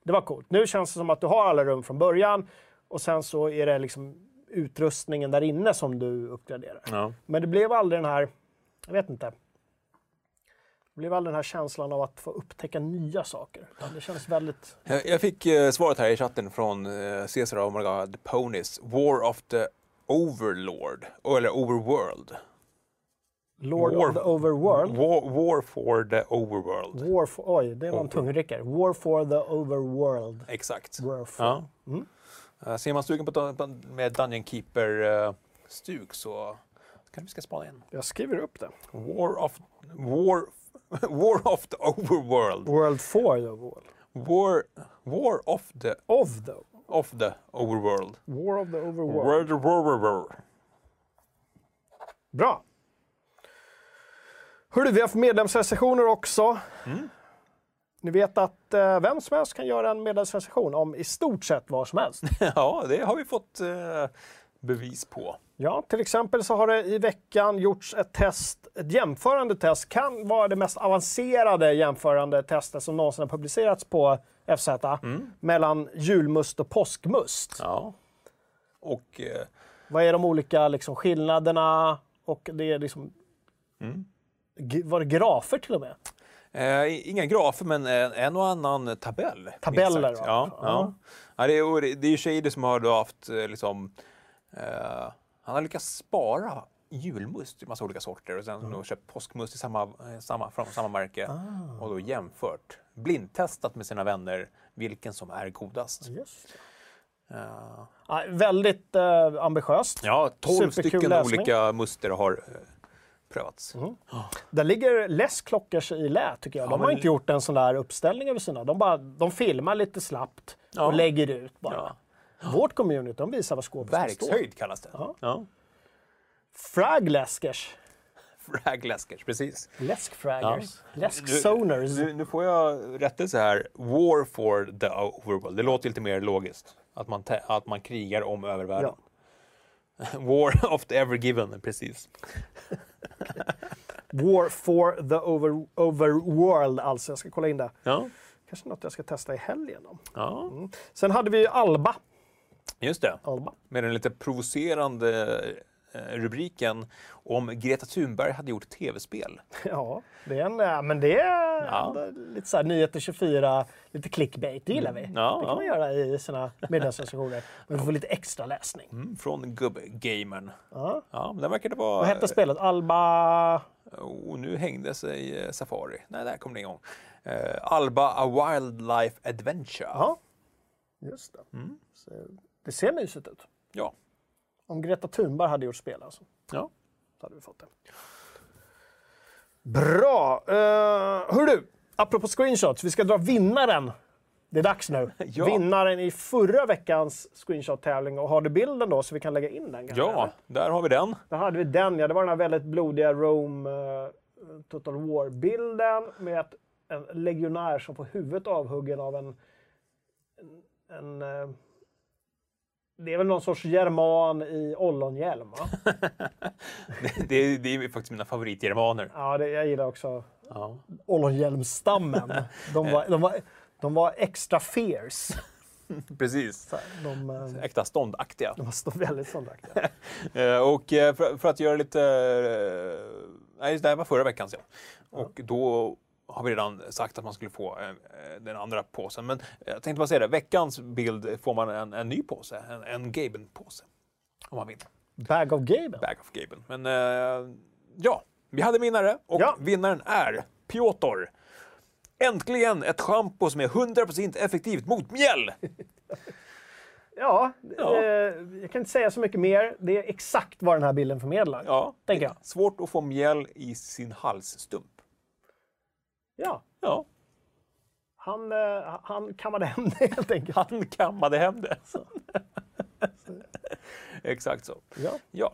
Det var coolt. Nu känns det som att du har alla rum från början och sen så är det liksom utrustningen där inne som du uppgraderar. Ja. Men det blev aldrig den här, jag vet inte. Det blev aldrig den här känslan av att få upptäcka nya saker. Det kändes väldigt... Jag, fick eh, svaret här i chatten från eh, Cesar och my God, Ponies. War of the Overlord. Eller Overworld. Lord War- of the Overworld. War, war for the Overworld. War for, oj, det var en Over- tungryckare. War for the Overworld. Exakt. War for. Ja. Mm. Eh, ser man sugen på, med Dungeon Keeper-stuk så kanske vi ska spana in. Jag skriver upp det. War of, war, war of the Overworld. World for the World. War, war of the, Of the. of the Overworld. War of the Overworld. World, world. Bra. Hörru, vi har haft medlemsrecensioner också. Mm. Ni vet att eh, vem som helst kan göra en medlemsrecension om i stort sett vad som helst. Ja, det har vi fått eh, bevis på. Ja, till exempel så har det i veckan gjorts ett test, ett jämförande test, kan vara det mest avancerade jämförande testet som någonsin har publicerats på FZ, mellan julmust och påskmust. Ja. Och eh, Vad är de olika liksom, skillnaderna? Och det är liksom... G- var det grafer till och med? Eh, inga grafer, men en, en och annan tabell. Tabeller? Ja, Ja. ja. ja det, är, det det är som har haft eh, liksom, eh, han har lyckats spara julmust i massa olika sorter och sen då köpt påskmust i samma, eh, samma, från samma märke Ah. och då jämfört, blindtestat med sina vänner vilken som är godast. Eh, Ja, väldigt eh, ambitiöst. ja, 12 Superkul stycken läsning. olika muster har prövats. Där ligger Les Klockers i lä, tycker jag. De Ja, har men- inte gjort en sån där uppställning över sina. De, bara, de filmar lite slappt Ja. och lägger ut bara. Vårt community, de visar vad skåpet ska stå. Verkshöjd kallas det. Ja. Ja. Fragleskers. Fragläskers, precis. Läskfraggers. Nu- Läsksoners. Nu, nu får jag rättelse här. War for the overworld. Det låter lite mer logiskt. Att man, att man krigar om övervärlden. War of the ever given, precis. War for the over, overworld, alltså. Jag ska kolla in det. Ja, Kanske något jag ska testa i helgen. Då. ja. Sen hade vi Alba. Just det. Alba. Med den lite provocerande eh, rubriken om Greta Thunberg hade gjort tv-spel. Ja, det är, en, ja, men det är Ja. lite så här nyheter 24, lite clickbait. Det gillar vi. Ja, det kan man göra i sina medlemsrecensioner. Men du får lite extra läsning. Mm, från gubb-gamern. Ja. Ja, men den verkade vara... Vad hette spelet? Alba... Och nu hängde sig eh, Safari. Nej, där kom det igång. Eh, Alba A Wildlife Adventure. Ja, just det. Mm. Så, det ser mysigt ut. Ja. Om Greta Thunberg hade gjort spel alltså, ja. så hade vi fått det. Bra! Uh, hör du, apropå screenshots, vi ska dra vinnaren. Det är dags nu. Ja. Vinnaren i förra veckans screenshot-tävling. Och har du bilden då så vi kan lägga in den? kanske, Ja, eller? där har vi den. Där hade vi den, ja. Det var den här väldigt blodiga Rome eh, Total War-bilden med ett, en legionär som får huvudet avhuggen av en... en, en eh, det är väl någon sorts german i ollonhjälm, va? Det, det, det är faktiskt mina favoritgermaner. Ja, det, jag gillar också Ja. ollonhjälmsstammen. De var, de, var, de var extra fierce. Precis. De, eh, Äkta ståndaktiga. de var stå väldigt ståndaktiga. Eh, och eh, för, för att göra lite... eh, Nej, det här var förra veckan sedan. Och då har vi redan sagt att man skulle få eh, den andra påsen. Men jag tänkte bara säga det, veckans bild får man en, en ny påse. En, en Gaben-påse. Om man vill. Bag of Gaben. Bag of Gaben. Men eh, ja, vi hade vinnare och Ja. vinnaren är Piotr. Äntligen ett schampo som är 100% effektivt mot mjäll! Ja, Ja. Eh, jag kan inte säga så mycket mer. Det är exakt vad den här bilden förmedlar. Ja, Tänker jag. Svårt att få mjäll i sin halsstump. Ja, Ja, han, eh, han kammade hem det helt enkelt. han kammade hem det. Exakt så. Ja. Ja.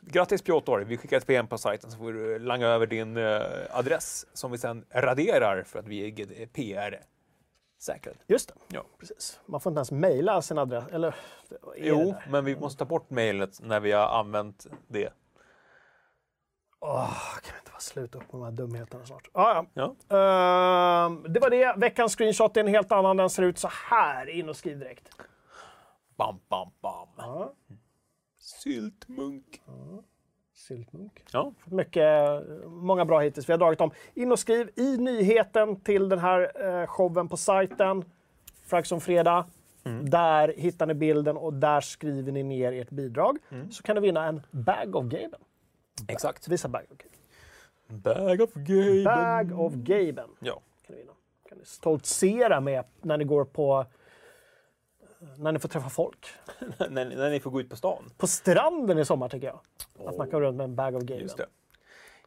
Grattis Piotr, vi skickar ett PM på sajten så får du langa över din eh, adress som vi sen raderar för att vi är GDPR-säkrade. Just det, Ja. precis. Man får inte ens mejla sin adress. Eller, Jo, men vi måste ta bort mejlet när vi har använt det. Åh, kan vi inte bara sluta upp med de här dumheterna snart? Ah, ja. Ja. Ehm, det var det. Veckans screenshot är en helt annan. Den ser ut så här. In och skriv direkt. Bam, bam, bam. Ja. Syltmunk. Syltmunk. Ja, mycket, många bra hittills. Vi har dragit dem. In och skriv i nyheten till den här eh, showen på sajten. Frags om fredag. Där hittar ni bilden och där skriver ni ner ert bidrag. Så kan du vinna en bag of Gaben. Exakt. Visa bag of Gaben. Bag of Gaben. Bag of Gaben. Ja. kan ni vinna. kan ni stoltsera med när ni går på... När ni får träffa folk. när, när ni får gå ut på stan. På stranden i sommar tycker jag. Att man kan gå runt med en bag of Gaben. Just det.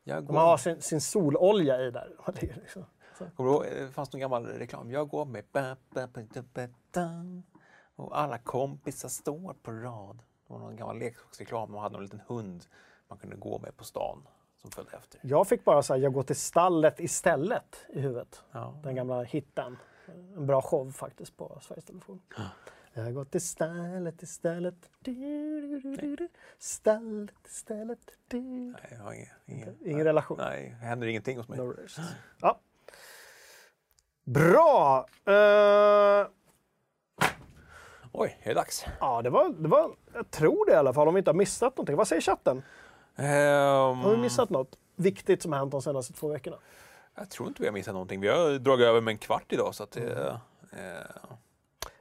Jag går, Man har sin, sin sololja i där. Liksom- Kommer du ihåg, det fanns någon gammal reklam. Jag går med ba, ba, ba, och alla kompisar står på rad. Det var någon gammal leksaksreklam. Man hade en liten hund man kunde gå med på stan som följde efter. Jag fick bara säga jag går till stallet istället i huvudet. Ja. Den gamla hitten. En bra show faktiskt på Sveriges Television. Jag går till stallet istället. Du, du, du, du, du. Stallet istället. Du. Nej, jag har ingen, ingen, Ingen relation. Nej, det händer ingenting hos mig. No. Ja. Bra! Eh, Oj, är det dags? ja, det var, det var, jag tror det i alla fall, om vi inte har missat någonting. Vad säger chatten? Ehm, Har vi missat något viktigt som har hänt de senaste två veckorna? jag tror inte vi har missat någonting. Vi har dragit över med en kvart idag. Så att, Mm. eh, eh,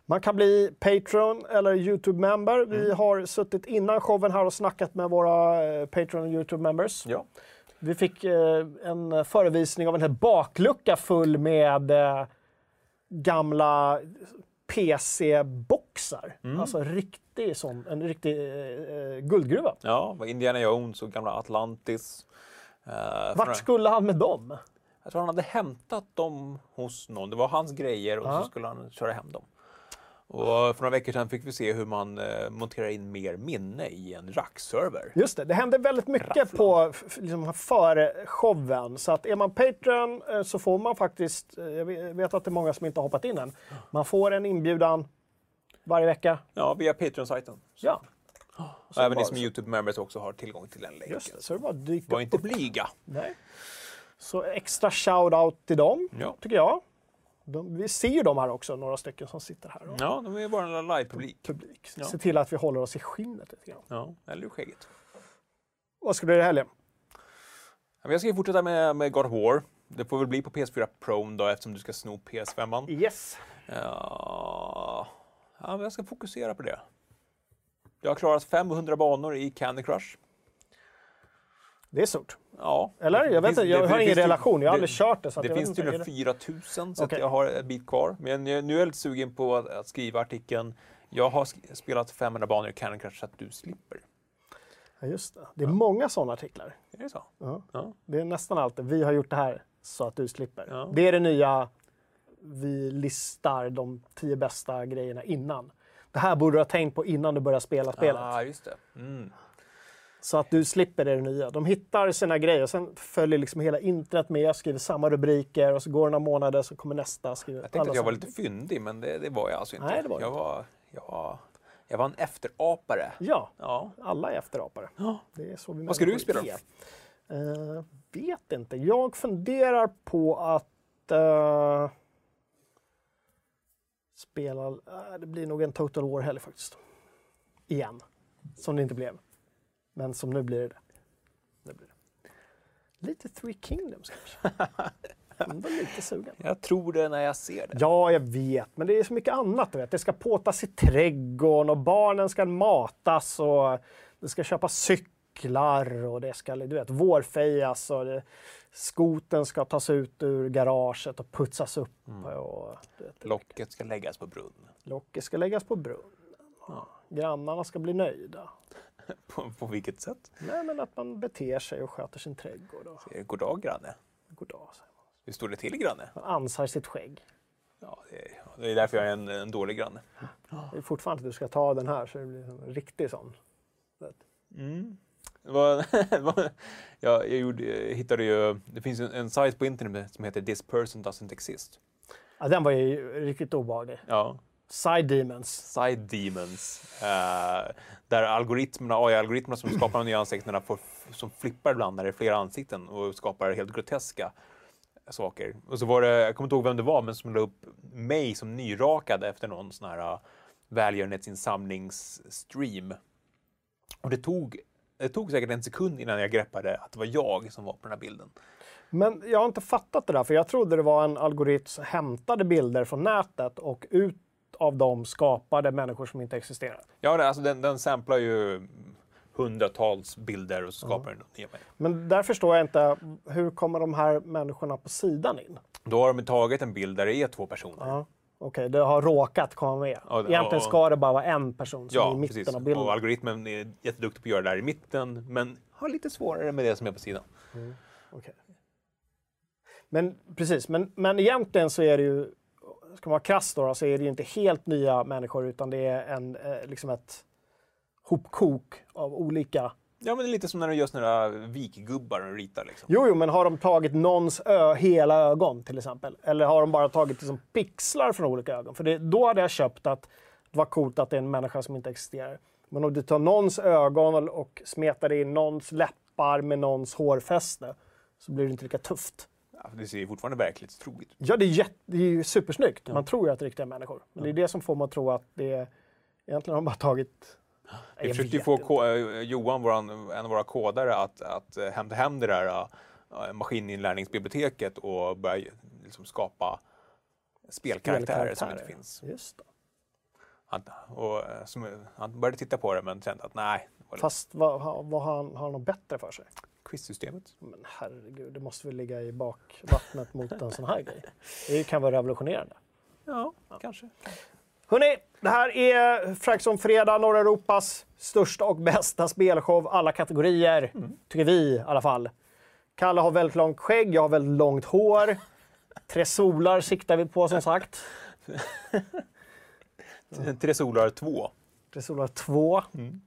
Man kan bli Patreon eller YouTube-member. Vi Mm. har suttit innan showen här och snackat med våra eh, Patreon och YouTube-members. ja. Vi fick eh, en förevisning av en hel baklucka full med eh, gamla PC-boxar. Mm. Alltså riktig sån, en riktig eh, eh, guldgruva. ja, Indiana Jones och gamla Atlantis. Eh, Vart skulle han med dem? Jag tror han hade hämtat dem hos någon. Det var hans grejer och Ja. så skulle han köra hem dem. Och för några veckor sedan fick vi se hur man eh, monterar in mer minne i en rackserver. Just det, det hände väldigt mycket Rafflan. på liksom, före showen. Så att är man Patreon eh, så får man faktiskt, eh, jag vet- jag vet att det är många som inte har hoppat in än, man får en inbjudan varje vecka. Ja, via Patreon-sajten. Ja, Och även ni som så. YouTube-members också har tillgång till den länken. just det. Så det bara dyker Var inte upp. blyga. Nej. Så extra shout-out till dem, Ja. tycker jag. De, vi ser ju dem här också, några stycken som sitter här. Ja, de är vår lilla live-publik. publik. Ja. Se till att vi håller oss i skinnet lite grann. Ja, eller skägget. Vad ska du göra i helgen? Jag ska ju fortsätta med, med God of War. Det får väl bli på PS4 Pro då eftersom du ska sno PS5. Yes. Ja, ja jag ska fokusera på det. Jag har klarat 500 banor i Candy Crush. Det är stort. Ja. Eller? Jag, vet, inte, jag det- har det ingen relation, jag har aldrig kört det. Så Det finns tydligen Är det- 4000 så att Okej. jag har en bit kvar. Men jag- nu är jag lite sugen på att, att skriva artikeln. Jag har sk- spelat 500 banor i Candy Crush så att du slipper. Ja, just det. Det är många sådana artiklar. Är det så? Ja. Ja. Det är nästan alltid. Vi har gjort det här så att du slipper. Ja. Det är det nya. Vi listar de tio bästa grejerna innan. Det här borde du ha tänkt på innan du börjar spela spelet. Ah, just det. Mm. Så att du slipper det nya. De hittar sina grejer och sen följer liksom hela internet med, skriver samma rubriker och så går det några månader så kommer nästa. Skriver Jag tänkte att jag var lite fyndig, men det, det var jag alltså inte. Nej, det var jag, inte. var, jag, var, jag var en efterapare. Ja, Ja. alla är efterapare. Ja. Det är så vi Vad ska du spela. Eh, vet inte. Jag funderar på att eh, spela... eh, det blir nog en Total War-helg faktiskt. Igen. Som det inte blev. Men som nu blir det. Nu blir det. Lite Three Kingdoms kanske. Ändå lite sugen. Jag tror det när jag ser det. Ja, jag vet, men det är så mycket annat. Vet. Det ska påtas i trädgården och barnen ska matas och det ska köpas cyklar och det ska du vet, vårfejas och det, skoten ska tas ut ur garaget och putsas upp. Och, du vet, Locket ska läggas på brunnen. locket ska läggas på brunnen. Och grannarna ska bli nöjda. På, på vilket sätt? Nej, men att man beter sig och sköter sin trädgård. Och, God dag granne. god dag, säger man. Hur står det till granne? Han ansar sitt skägg. Ja, det, är, det är därför jag är en, en dålig granne. Det är fortfarande att du ska ta den här så det blir en riktig sån. Var, jag, jag, gjorde, jag hittade ju, det finns en, en sajt på internet som heter This person doesn't exist. Ja, den var ju riktigt obehaglig. Ja, Side Demons. Side Demons. eh, där algoritmerna, AI-algoritmerna som skapar de nya ansiktena får, som flippar ibland när det är flera ansikten och skapar helt groteska saker. Och så var det, jag kommer inte ihåg vem det var, men som la upp mig som nyrakad efter någon sån här uh, välgörenhetsinsamlingsstream. Och det tog, det tog säkert en sekund innan jag greppade att det var jag som var på den här bilden. Men jag har inte fattat det där, för jag trodde det var en algoritm som hämtade bilder från nätet och ut av dem skapade människor som inte existerar. Ja, alltså den, den samplar ju hundratals bilder och så skapar den nya människor. Men där förstår jag inte, hur kommer de här människorna på sidan in? Då har de tagit en bild där det är två personer. Ja. Okej, det har råkat komma med. Ja, det- Egentligen ja, ska det bara vara en person som är i Ja, mitten precis. av bilden. Och algoritmen är jätteduktig på att göra det där i mitten, men har lite svårare med det som är på sidan. Okej. Men precis, men, men egentligen så är det ju, ska man vara krass då, så är det ju inte helt nya människor utan det är en, eh, liksom ett hopkok av olika Ja, men det är lite som när du gör där vikgubbar och ritar. Liksom. Jo, jo, men har de tagit någons ö, hela ögon till exempel? Eller har de bara tagit liksom, pixlar från olika ögon? För det, då hade jag köpt att det var coolt att det är en människa som inte existerar. Men om du tar någons ögon och smetar in någons läppar med någons hårfäste så blir det inte lika tufft. Ja, det ser ju fortfarande verklighetstroget ut. Ja, det är, jätte, det är ju supersnyggt. Man tror ju att det är riktiga människor. Men det är det som får mig att tro att det är... Egentligen har de bara tagit... Vi försökte ju få inte. eh, Johan, våran, en av våra kodare, att, att eh, hämta hem det där uh, maskininlärningsbiblioteket och börja liksom, skapa spelkaraktärer som inte finns. Just det. Han, och, som, han började titta på det men kände att nej, Fast vad, vad, har, han, har han något bättre för sig? quizsystemet. Men herregud, det måste väl ligga i bakvattnet mot en sån här grej. Det kan vara revolutionerande. Ja, kanske. Hörni, det här är Fraxon Fredag, norra Europas största och bästa spelshow. Alla kategorier, tycker vi i alla fall. Kalle har väldigt långt skägg, jag har väldigt långt hår. Tre solar siktar vi på som sagt. Tre solar 2. Tre solar 2. Mm.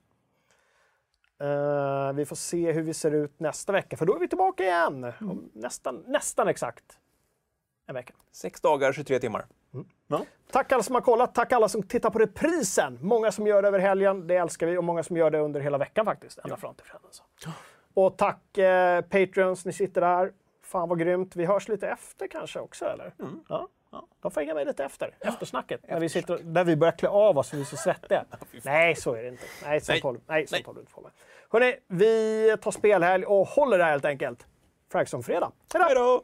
Eh, vi får se hur vi ser ut nästa vecka, för då är vi tillbaka igen. Om nästan, nästan exakt en vecka. Sex dagar, 23 timmar. Ja. Tack alla som har kollat, tack alla som tittar på reprisen. Många som gör det över helgen, det älskar vi. Och många som gör det under hela veckan faktiskt, ända fram till fredag. Så. Och tack eh, Patreons, ni sitter där. Fan vad grymt. Vi hörs lite efter kanske också, eller? Ja. De får hänga med lite efter, eftersnacket. När vi sitter, där vi börjar klä av oss för vi är så svettiga. Nej, så är det inte. Nej, Nej. håller, nej, Nej. du inte på med. Hörrni, vi tar spelhelg och håller det här helt enkelt. Fragsson fredag. Hej då! Hej då!